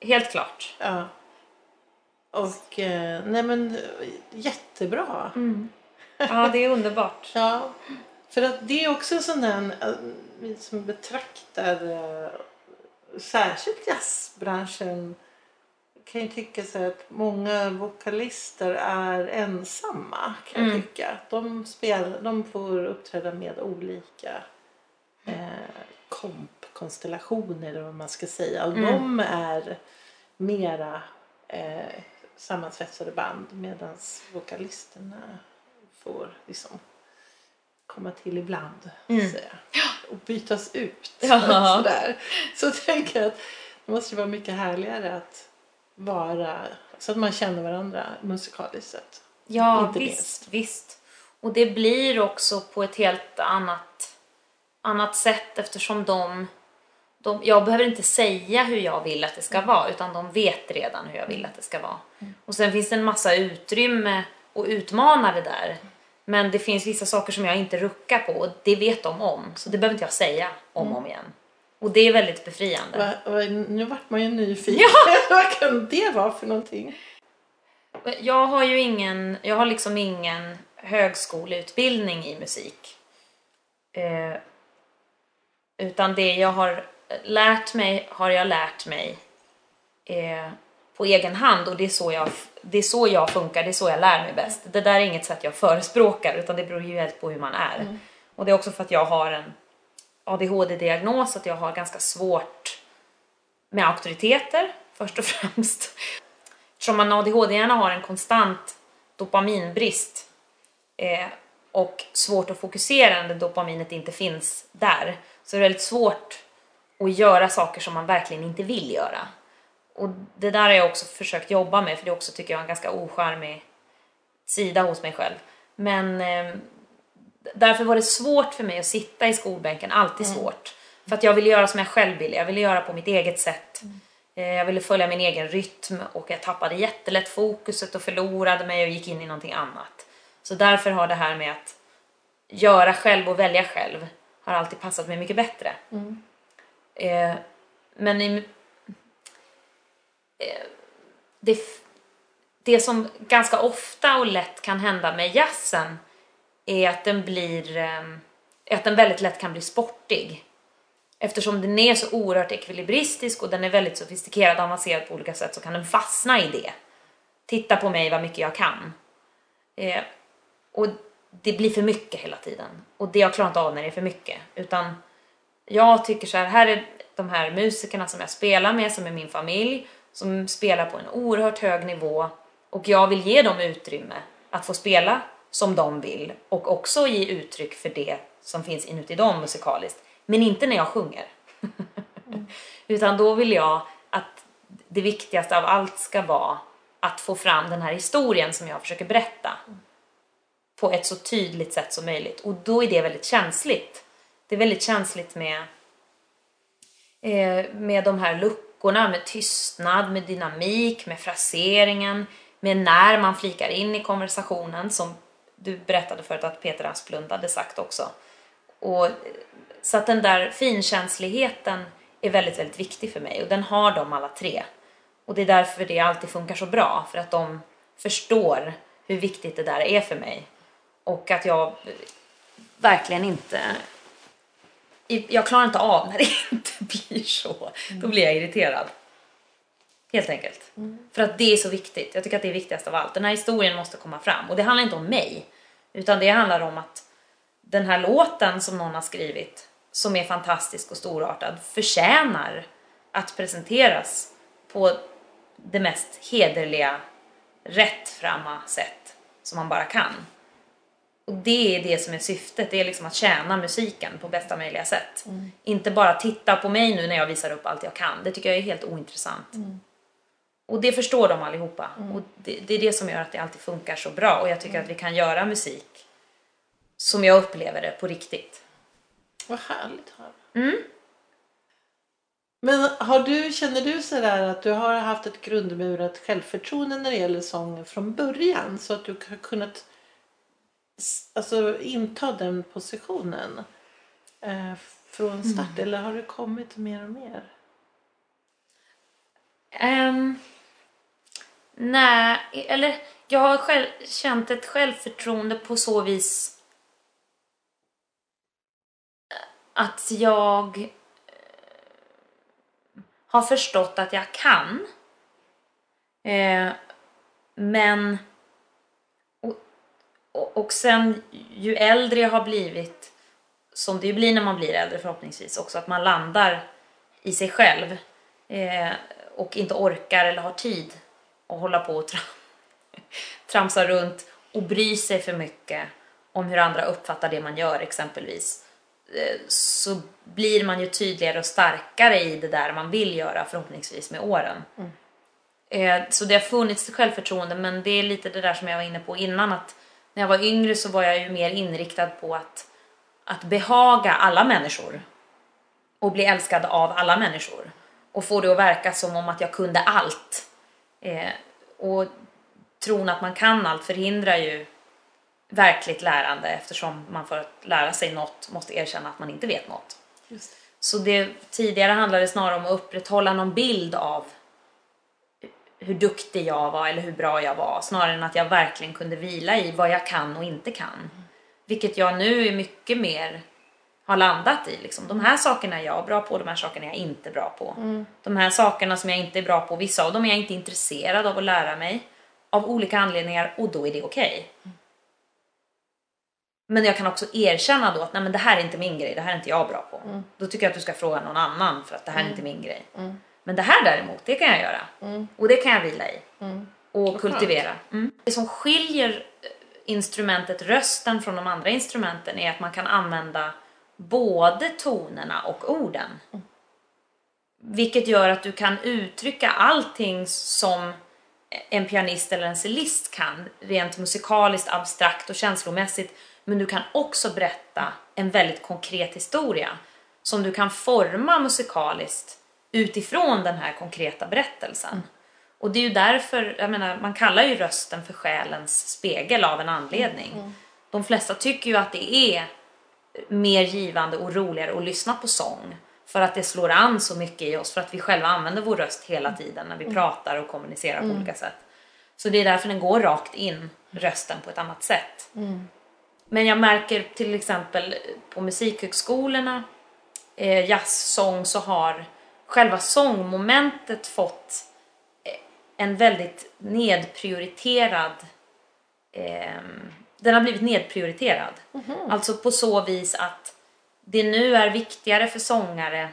Helt klart. ja. Och eh, nej men jättebra. Ja, det är underbart. Ja, för att det är också en sån där, eh, som betraktar eh, särskilt jazzbranschen kan ju tycka så att många vokalister är ensamma kan jag tycka. De, spel, de får uppträda med olika eh, kompkonstellationer eller vad man ska säga. Och de är mera eh, sammansvetsade band medan vokalisterna får liksom komma till ibland. Så att säga. Och bytas ut. Ja. Sådär. Så tänker jag att det måste vara mycket härligare att vara så att man känner varandra musikaliskt sett. Ja, Inte visst, visst. Och det blir också på ett helt annat, annat sätt eftersom de, de... Jag behöver inte säga hur jag vill att det ska vara utan de vet redan hur jag vill att det ska vara. Och sen finns det en massa utrymme att utmana det där. Men det finns vissa saker som jag inte ruckar på och det vet de om. Så det behöver inte jag säga om och om igen. Och det är väldigt befriande. Va, va, nu vart man ju nyfiken. Vad kan det vara för någonting? Jag har ju ingen, jag har liksom ingen högskoleutbildning i musik. Eh, utan det jag har lärt mig har jag lärt mig eh, på egen hand och det är, så jag, det är så jag funkar, det är så jag lär mig bäst. Det där är inget sätt jag förespråkar utan det beror ju helt på hur man är. Mm. Och det är också för att jag har en ADHD-diagnos, att jag har ganska svårt med auktoriteter först och främst. Eftersom man ADHD-hjärna har en konstant dopaminbrist eh, och svårt att fokusera när dopaminet inte finns där så är det väldigt svårt att göra saker som man verkligen inte vill göra. Och det där har jag också försökt jobba med för det är också tycker jag en ganska ocharmig sida hos mig själv. Men eh, därför var det svårt för mig att sitta i skolbänken, alltid svårt. För att jag ville göra som jag själv ville, jag ville göra på mitt eget sätt. Eh, Jag ville följa min egen rytm och jag tappade jättelätt fokuset och förlorade mig och gick in i någonting annat. Så därför har det här med att göra själv och välja själv har alltid passat mig mycket bättre. Eh, men i, eh, det, det som ganska ofta och lätt kan hända med jazzen är att den blir eh, att den väldigt lätt kan bli sportig. Eftersom den är så oerhört ekvilibristisk och den är väldigt sofistikerad och avancerad på olika sätt så kan den fastna i det. Titta på mig vad mycket jag kan. Eh, och det blir för mycket hela tiden. Och det jag klarar inte av när det är för mycket. Utan jag tycker så här, här är de här musikerna som jag spelar med, som är min familj, som spelar på en oerhört hög nivå och jag vill ge dem utrymme att få spela som de vill och också ge uttryck för det som finns inuti dem musikaliskt. Men inte när jag sjunger. Utan då vill jag att det viktigaste av allt ska vara att få fram den här historien som jag försöker berätta på ett så tydligt sätt som möjligt. Och då är det väldigt känsligt. Det är väldigt känsligt med, eh, med de här luckorna, med tystnad, med dynamik, med fraseringen, med när man flikar in i konversationen som du berättade förut att Peter Asplund hade sagt också. Och, så att den där finkänsligheten är väldigt, väldigt viktig för mig och den har de alla tre. Och det är därför det alltid funkar så bra, för att de förstår hur viktigt det där är för mig. Och att jag verkligen inte... Jag klarar inte av när det inte blir så. Då blir jag irriterad. Helt enkelt. För att det är så viktigt. Jag tycker att det är viktigast av allt. Den här historien måste komma fram. Och det handlar inte om mig. Utan det handlar om att den här låten som någon har skrivit, som är fantastisk och storartad, förtjänar att presenteras på det mest hederliga, rättframma sätt som man bara kan. Och det är det som är syftet, det är liksom att tjäna musiken på bästa möjliga sätt. Inte bara titta på mig nu när jag visar upp allt jag kan, det tycker jag är helt ointressant. Och det förstår de allihopa. Och det, det är det som gör att det alltid funkar så bra och jag tycker att vi kan göra musik som jag upplever det på riktigt. Vad härligt att höra. Men har du, känner du sådär att du har haft ett grundmurat självförtroende när det gäller sång från början? Så att du har kunnat alltså, inta den positionen eh, från start? Eller har det kommit mer och mer? Um, nej, eller jag har själv, känt ett självförtroende på så vis eh, att jag eh, har förstått att jag kan. Eh, men och, och, och sen ju äldre jag har blivit, som det ju blir när man blir äldre förhoppningsvis också, att man landar i sig själv eh, och inte orkar eller har tid att hålla på och tra- tramsa runt och bry sig för mycket om hur andra uppfattar det man gör exempelvis eh, så blir man ju tydligare och starkare i det där man vill göra förhoppningsvis med åren. Eh, Så det har funnits självförtroende men det är lite det där som jag var inne på innan att när jag var yngre så var jag ju mer inriktad på att, att behaga alla människor och bli älskad av alla människor och få det att verka som om att jag kunde allt. Eh, och tron att man kan allt förhindrar ju verkligt lärande eftersom man för att lära sig något måste erkänna att man inte vet något. Just Så det tidigare handlade snarare om att upprätthålla någon bild av hur duktig jag var eller hur bra jag var snarare än att jag verkligen kunde vila i vad jag kan och inte kan. Vilket jag nu är mycket mer har landat i. Liksom. De här sakerna är jag bra på, de här sakerna är jag inte bra på. De här sakerna som jag inte är bra på, vissa av dem är jag inte intresserad av att lära mig av olika anledningar och då är det okej. Men jag kan också erkänna då att nej men det här är inte min grej, det här är inte jag bra på. Då tycker jag att du ska fråga någon annan för att det här är inte min grej. Men det här däremot, det kan jag göra. Och det kan jag vila i. Och kultivera. Mm. Det som skiljer eh, instrumentet rösten från de andra instrumenten är att man kan använda både tonerna och orden. Vilket gör att du kan uttrycka allting som en pianist eller en cellist kan, rent musikaliskt, abstrakt och känslomässigt. Men du kan också berätta en väldigt konkret historia som du kan forma musikaliskt utifrån den här konkreta berättelsen. Och det är ju därför, jag menar, man kallar ju rösten för själens spegel av en anledning. De flesta tycker ju att det är mer givande och roligare att lyssna på sång. För att det slår an så mycket i oss, för att vi själva använder vår röst hela tiden när vi pratar och kommunicerar på olika sätt. Så det är därför den går rakt in, rösten, på ett annat sätt. Men jag märker till exempel på musikhögskolorna, eh, jazzsång, så har själva sångmomentet fått eh, en väldigt nedprioriterad eh, den har blivit nedprioriterad. Alltså på så vis att det nu är viktigare för sångare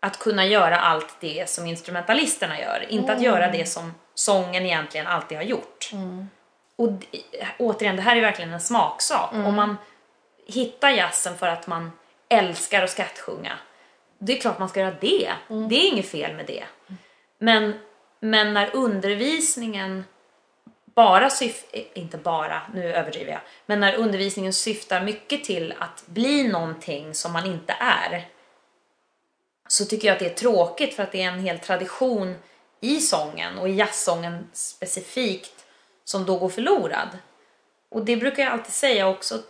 att kunna göra allt det som instrumentalisterna gör. Inte att göra det som sången egentligen alltid har gjort. Och d- återigen, det här är verkligen en smaksak. Om man hittar jazzen för att man älskar att skattsjunga, det är klart man ska göra det. Det är inget fel med det. Men, men när undervisningen bara syf eh, inte bara, nu överdriver jag, men när undervisningen syftar mycket till att bli någonting som man inte är, så tycker jag att det är tråkigt för att det är en hel tradition i sången och i jazzsången specifikt som då går förlorad. Och det brukar jag alltid säga också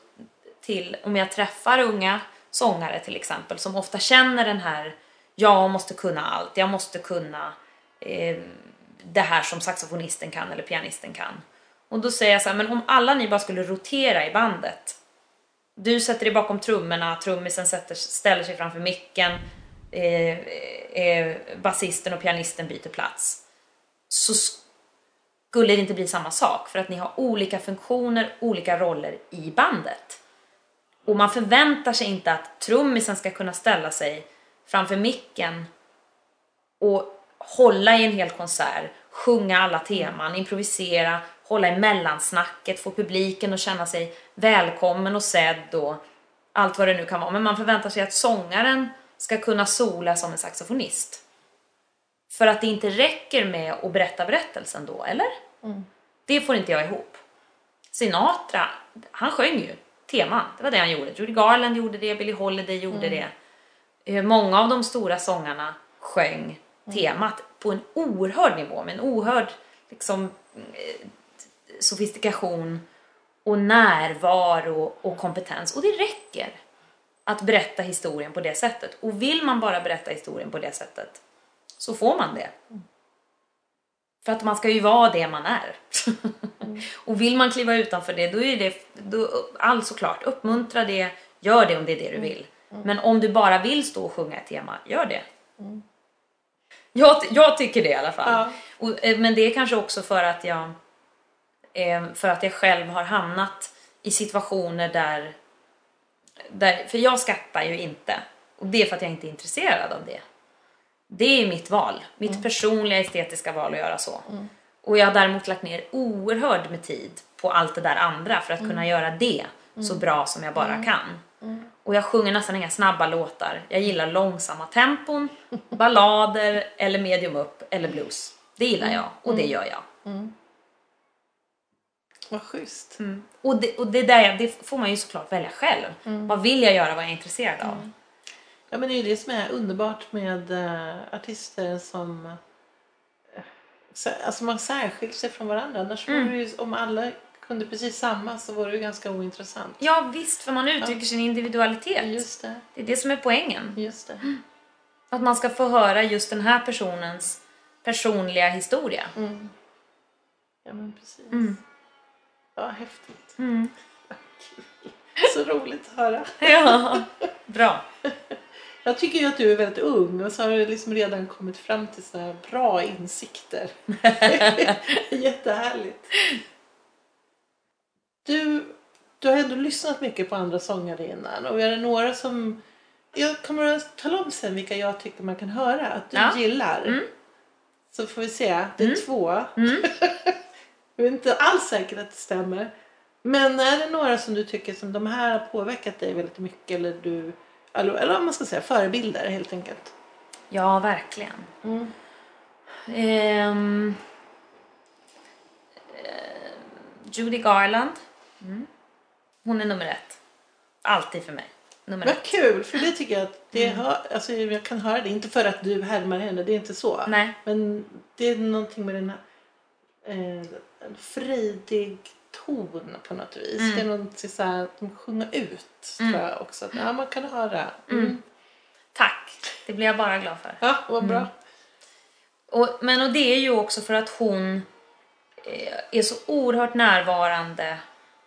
till om jag träffar unga sångare till exempel som ofta känner den här jag måste kunna allt, jag måste kunna eh, det här som saxofonisten kan eller pianisten kan. Och då säger jag så här, men om alla ni bara skulle rotera i bandet. Du sätter dig bakom trummorna, trummisen sätter, ställer sig framför micken, eh, eh, basisten och pianisten byter plats. Så skulle det inte bli samma sak för att ni har olika funktioner, olika roller i bandet. Och man förväntar sig inte att trummisen ska kunna ställa sig framför micken och hålla i en hel konsert, sjunga alla teman, improvisera, hålla i mellansnacket, få publiken att känna sig välkommen och sedd och allt vad det nu kan vara. Men man förväntar sig att sångaren ska kunna sola som en saxofonist. För att det inte räcker med att berätta berättelsen då, eller? Det får inte jag ihop. Sinatra, han sjöng ju teman. Det var det han gjorde. Judy Garland gjorde det, Billie Holiday gjorde det. Eh, Många av de stora sångarna sjöng temat på en oerhörd nivå med en oerhörd liksom, eh, sofistikation och närvaro och kompetens. Och det räcker att berätta historien på det sättet. Och vill man bara berätta historien på det sättet så får man det. För att man ska ju vara det man är. och vill man kliva utanför det, då är det då, allt såklart, uppmuntra det, gör det om det är det du vill. Men om du bara vill stå och sjunga ett tema, gör det. Jag, jag tycker det i alla fall. Ja. Och, eh, men det är kanske också för att jag eh, för att jag själv har hamnat i situationer där, där för jag skattar ju inte och det är för att jag inte är intresserad av det. Det är mitt val, mitt personliga estetiska val att göra så. Och jag har däremot lagt ner oerhörd med tid på allt det där andra för att kunna göra det så bra som jag bara kan. Och jag sjunger nästan inga snabba låtar. Jag gillar långsamma tempon, ballader eller medium upp eller blues. Det gillar jag och det gör jag. Vad schysst. Och det, och det, där, det får man ju såklart välja själv. Vad vill jag göra, vad är jag intresserad av? Ja men det är ju det som är underbart med eh, artister som sä- alltså man särskiljer sig från varandra. Annars det ju, om alla kunde precis samma så var det ju ganska ointressant. Ja visst, för man uttrycker sin individualitet. Just det, Det är det som är poängen. just det. Att man ska få höra just den här personens personliga historia. Mm. Ja men precis. Mm. Ja, häftigt. Mm. Så roligt att höra. Ja, bra. Jag tycker ju att du är väldigt ung och så har du liksom redan kommit fram till här bra insikter. Jättehärligt. Du, du har ändå lyssnat mycket på andra sångare innan och är det några som... Jag kommer att tala om sen vilka jag tycker man kan höra att du Ja. gillar. Mm. Så får vi se. Det är Mm. två. Mm. Jag är inte alls säker att det stämmer. Men är det några som du tycker som de här har påverkat dig väldigt mycket eller du eller, eller om man ska säga förebilder helt enkelt? Ja, verkligen. Mm. Eh, Judy Garland. Mm. Hon är nummer ett. Alltid för mig. Nummer Vad ett. kul, för det tycker jag att det Mm. hör, alltså jag kan höra det. Inte för att du härmar henne, det är inte så. Nej. Men det är någonting med den här eh, frejdig ton på något vis. Mm. Det är någonting så här att de sjunger ut Mm. tror jag också. Att, ja, man kan höra. Mm. Tack. Det blir jag bara glad för. Ja, vad bra. Och, men och det är ju också för att hon eh, är så oerhört närvarande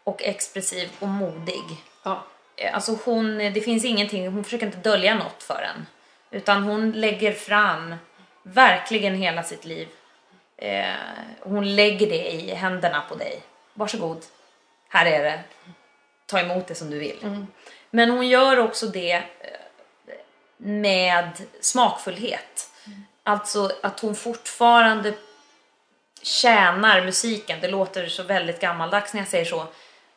och expressiv och modig. Ja. Eh, Alltså hon, det finns ingenting, hon försöker inte dölja något för en. Utan hon lägger fram verkligen hela sitt liv. Eh, hon lägger det i händerna på dig. Varsågod, här är det. Ta emot det som du vill. Mm. Men hon gör också det eh, med smakfullhet. Alltså att hon fortfarande tjänar musiken. Det låter så väldigt gammaldags när jag säger så.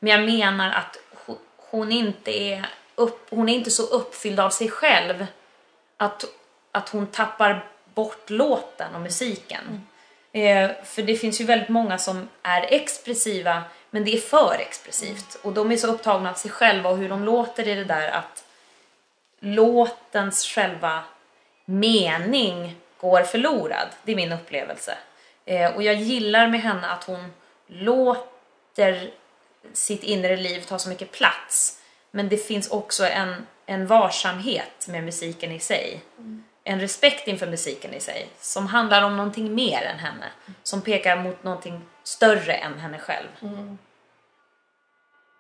Men jag menar att ho- hon inte är, upp, hon är inte så uppfylld av sig själv att, att hon tappar bort låten och musiken. Eh, för det finns ju väldigt många som är expressiva men det är för expressivt. Och de är så upptagna av sig själva och hur de låter i det där att låtens själva mening går förlorad. Det är min upplevelse. Eh, och jag gillar med henne att hon låter sitt inre liv tar så mycket plats. Men det finns också en, en varsamhet med musiken i sig. En respekt inför musiken i sig. Som handlar om någonting mer än henne. Som pekar mot någonting större än henne själv. Mm.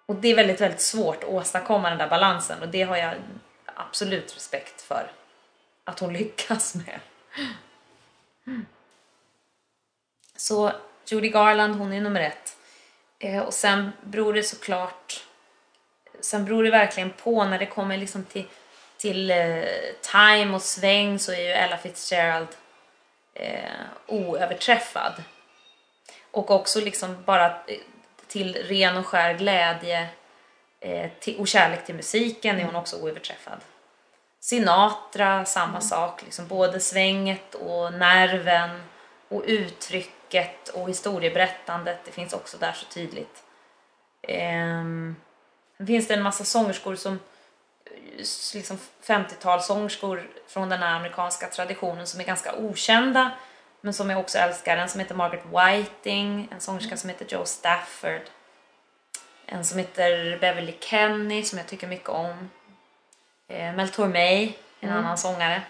Och det är väldigt, väldigt svårt att åstadkomma den där balansen och det har jag absolut respekt för att hon lyckas med. Så Judy Garland, hon är nummer ett. Eh, och sen beror det såklart, sen beror det verkligen på när det kommer liksom till, till eh, time och sväng så är ju Ella Fitzgerald eh, oöverträffad. Och också liksom bara eh, till ren och skär glädje eh, till, och kärlek till musiken är hon också oöverträffad. Sinatra, samma sak. Liksom både svänget och nerven och uttrycket och historieberättandet. Det finns också där så tydligt. Ehm, sen finns det en massa sångerskor som liksom 50-talssångerskor från den här amerikanska traditionen som är ganska okända men som jag också älskar. En som heter Margaret Whiting, en sångerska som heter Joe Stafford. En som heter Beverly Kenny som jag tycker mycket om. Eh, Mel Tormé, en Mm. annan sångare.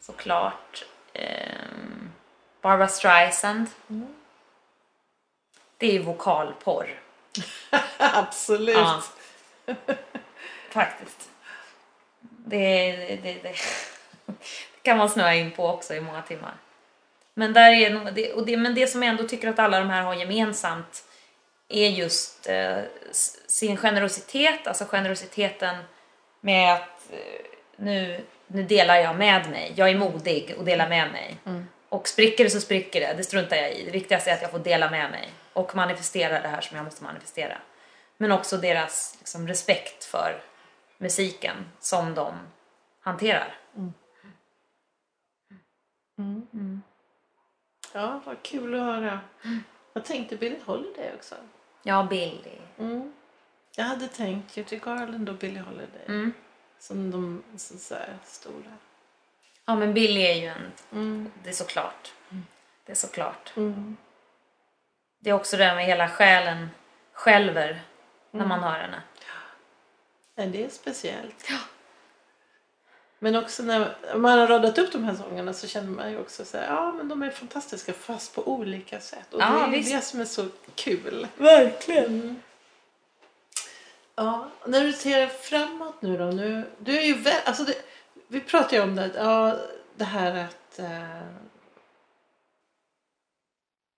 Såklart. Ehm, Barbara Streisand. Mm. Det är vokalporr, Absolut. Ja. faktiskt. Det, det, det, det kan man snöa in på också i många timmar. Men, där är det, och det, men det som jag ändå tycker att alla de här har gemensamt är just eh, sin generositet, alltså generositeten med att eh, nu, nu delar jag med mig. Jag är modig och delar med mig. Mm. Och spricker det så spricker det, det struntar jag i. Det viktigaste är att jag får dela med mig och manifestera det här som jag måste manifestera. Men också deras liksom, respekt för musiken som de hanterar. Mm. Ja, vad kul att höra. Jag tänkte Billie Holiday också. Ja, Billy. Mm. Jag hade tänkt Judy Garland och Billie Holiday Mm. som de så, så här, stora. Ja, men Billy är ju en... Mm. Det är såklart. Det är såklart. Mm. Det är också det med hela själen, skälver när man hör henne. Ja, det är speciellt. Men också när man har radat upp de här sångerna så känner man ju också så här, ja men de är fantastiska fast på olika sätt. Och Ja, det är visst. det som är så kul. Verkligen. Ja, när du ser framåt nu då, nu, du är ju väl, alltså det, vi pratar ju om det, ja, det här att eh,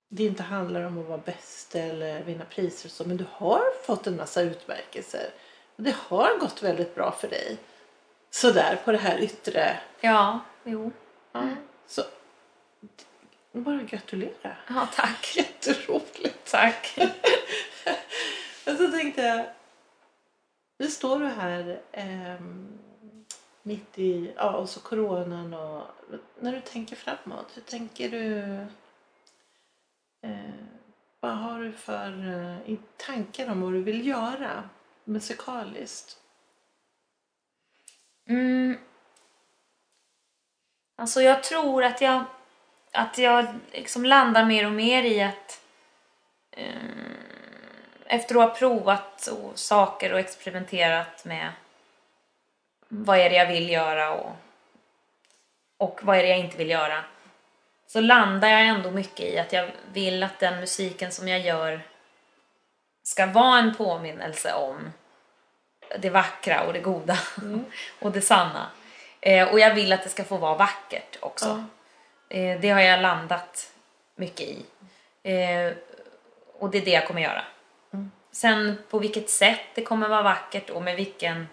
det inte handlar om att vara bäst eller vinna priser och så, men du har fått en massa utmärkelser. Och det har gått väldigt bra för dig. Sådär på det här yttre. Ja, jo. Ja, så bara gratulera. Ja, tack. Jätteroligt. Tack. Och så tänkte jag, nu står du här ehm, mitt i, ja och så coronan och när du tänker framåt, hur tänker du? Eh, vad har du för eh, tankar om vad du vill göra musikaliskt? Mm. Alltså jag tror att jag, att jag liksom landar mer och mer i att eh, efter att ha provat och, saker och experimenterat med vad är det jag vill göra och, och vad är det jag inte vill göra så landar jag ändå mycket i att jag vill att den musiken som jag gör ska vara en påminnelse om det vackra och det goda och det sanna. Eh, och jag vill att det ska få vara vackert också. Eh, det har jag landat mycket i. Eh, och det är det jag kommer göra. Sen på vilket sätt det kommer vara vackert och med, vilken,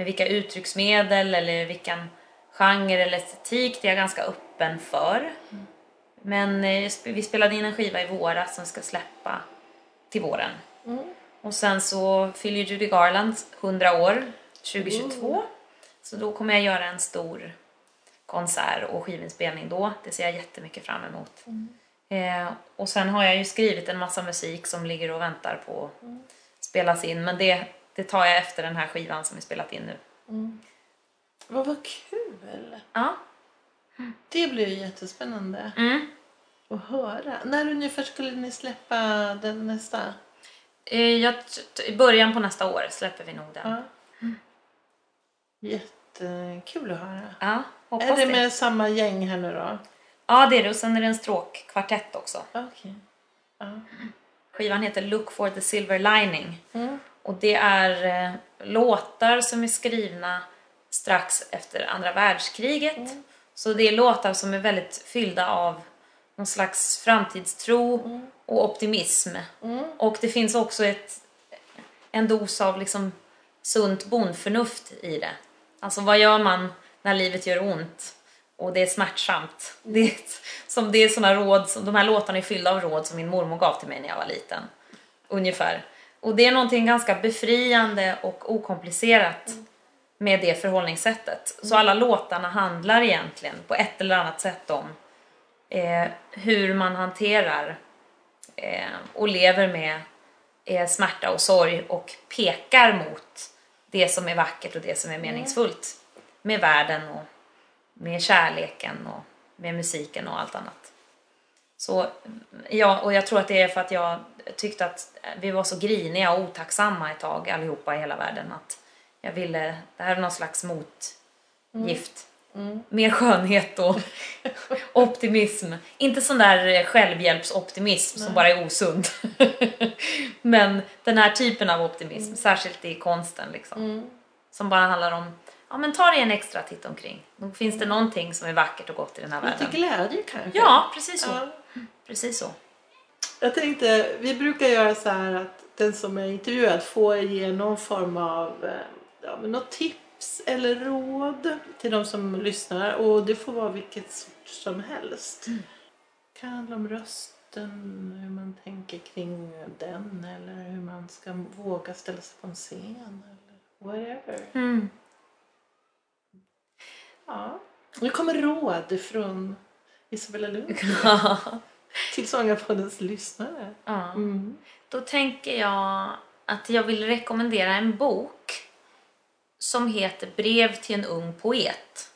med vilka uttrycksmedel eller vilken genre eller estetik, det är jag ganska öppen för. Men eh, vi spelade in en skiva i våras som ska släppa till våren. Och sen så fyller Judy Garland 100 år 2022. Så då kommer jag göra en stor konsert och skivinspelning då. Det ser jag jättemycket fram emot. Eh, och sen har jag ju skrivit en massa musik som ligger och väntar på att spelas in. Men det, det tar jag efter den här skivan som vi spelat in nu. Vad var kul! Ja. Det blir ju jättespännande Mm. att höra. När ungefär skulle ni släppa den nästa? Eh, jag, I början på nästa år släpper vi nog den. Ja. Jättekul att höra. Ja, Är det det. med samma gäng här nu då? Ja, det är det. Och sen är det en stråkkvartett också. Okej. Ja. Skivan heter Look for the Silver Lining. Mm. Och det är eh, låtar som är skrivna strax efter andra världskriget. Så det är låtar som är väldigt fyllda av någon slags framtidstro och optimism. Och det finns också ett, en dos av liksom sunt bondförnuft i det. Alltså vad gör man när livet gör ont och det är smärtsamt? Det är, som det är såna råd, som, de här låtarna är fyllda av råd som min mormor gav till mig när jag var liten. Ungefär. Och det är någonting ganska befriande och okomplicerat med det förhållningssättet. Så alla låtarna handlar egentligen på ett eller annat sätt om eh, hur man hanterar eh, och lever med eh, smärta och sorg och pekar mot det som är vackert och det som är meningsfullt med världen och med kärleken och med musiken och allt annat. Så, ja, och jag tror att det är för att jag tyckte att vi var så griniga och otacksamma ett tag allihopa i hela världen att jag ville, det här är någon slags motgift. Mer skönhet och optimism. Inte sån där självhjälpsoptimism som bara är osund. Men den här typen av optimism, särskilt i konsten liksom. Som bara handlar om, ja men ta dig en extra titt omkring. Nog finns det någonting som är vackert och gott i den här Lite världen. glädje kanske? Ja, precis så. Ja. Precis så. Jag tänkte, vi brukar göra så här att den som är intervjuad får ge någon form av eh, ja, något tips eller råd till de som lyssnar. Och det får vara vilket sort som helst. Det kan handla om rösten, hur man tänker kring den eller hur man ska våga ställa sig på en scen eller whatever. Mm. Ja. Nu kommer råd från Isabella Lund till Sångarpoddens lyssnare. Ja. Mm. Då tänker jag att jag vill rekommendera en bok som heter Brev till en ung poet.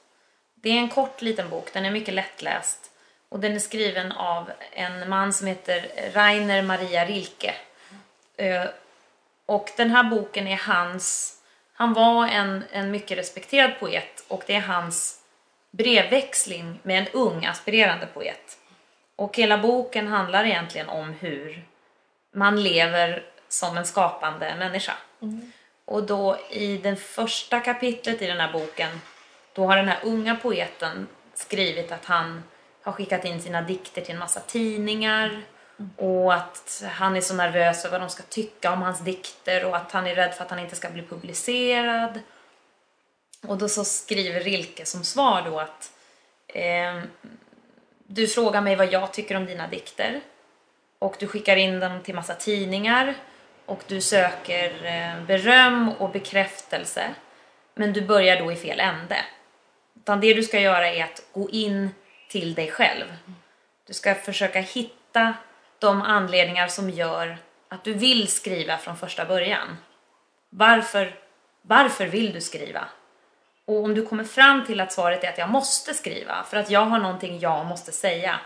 Det är en kort liten bok, den är mycket lättläst. Och den är skriven av en man som heter Rainer Maria Rilke. Eh, Och den här boken är hans, han var en, en mycket respekterad poet och det är hans brevväxling med en ung aspirerande poet. Och hela boken handlar egentligen om hur man lever som en skapande människa. Och då i det första kapitlet i den här boken, då har den här unga poeten skrivit att han har skickat in sina dikter till en massa tidningar och att han är så nervös över vad de ska tycka om hans dikter och att han är rädd för att han inte ska bli publicerad. Och då så skriver Rilke som svar då att eh, du frågar mig vad jag tycker om dina dikter och du skickar in dem till massa tidningar och du söker eh, beröm och bekräftelse men du börjar då i fel ände. Utan det du ska göra är att gå in till dig själv. Du ska försöka hitta de anledningar som gör att du vill skriva från första början. Varför, varför vill du skriva? Och om du kommer fram till att svaret är att jag måste skriva för att jag har någonting jag måste säga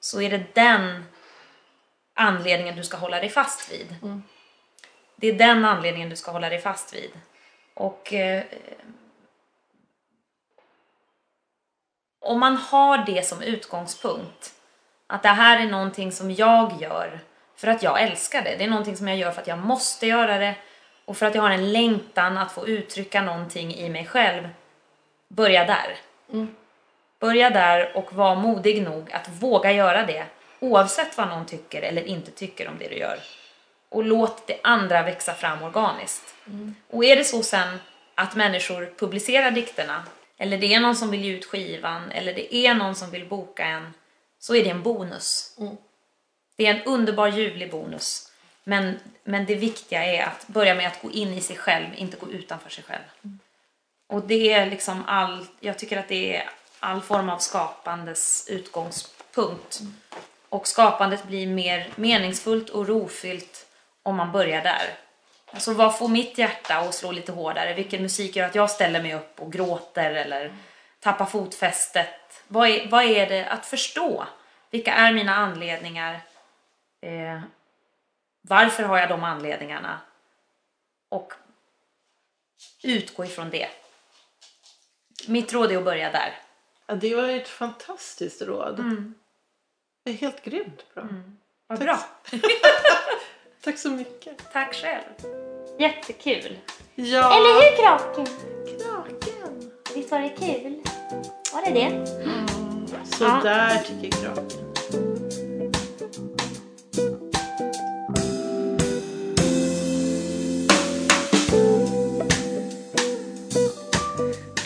så är det den anledningen du ska hålla dig fast vid. Det är den anledningen du ska hålla dig fast vid. Och eh, om man har det som utgångspunkt, att det här är någonting som jag gör för att jag älskar det. Det är någonting som jag gör för att jag måste göra det och för att jag har en längtan att få uttrycka någonting i mig själv. Börja där. Börja där och var modig nog att våga göra det oavsett vad någon tycker eller inte tycker om det du gör. Och låt det andra växa fram organiskt. Och är det så sen att människor publicerar dikterna eller det är någon som vill ge ut skivan eller det är någon som vill boka en så är det en bonus. Det är en underbar ljuvlig bonus. Men, men det viktiga är att börja med att gå in i sig själv, inte gå utanför sig själv. Och det är liksom all, jag tycker att det är all form av skapandes utgångspunkt. Och skapandet blir mer meningsfullt och rofyllt om man börjar där. Alltså vad får mitt hjärta att slå lite hårdare? Vilken musik gör att jag ställer mig upp och gråter eller tappar fotfästet? Vad är, vad är det att förstå? Vilka är mina anledningar? Eh, varför har jag de anledningarna? Och utgå ifrån det. Mitt råd är att börja där. Ja, det var ett fantastiskt råd. Mm. Det är helt grymt bra. Vad Tack. bra. Tack så mycket. Tack själv. Jättekul. Ja, Eller hur Kraken? kraken. Visst var det kul? Var det det? Så Ja. där tycker kraken.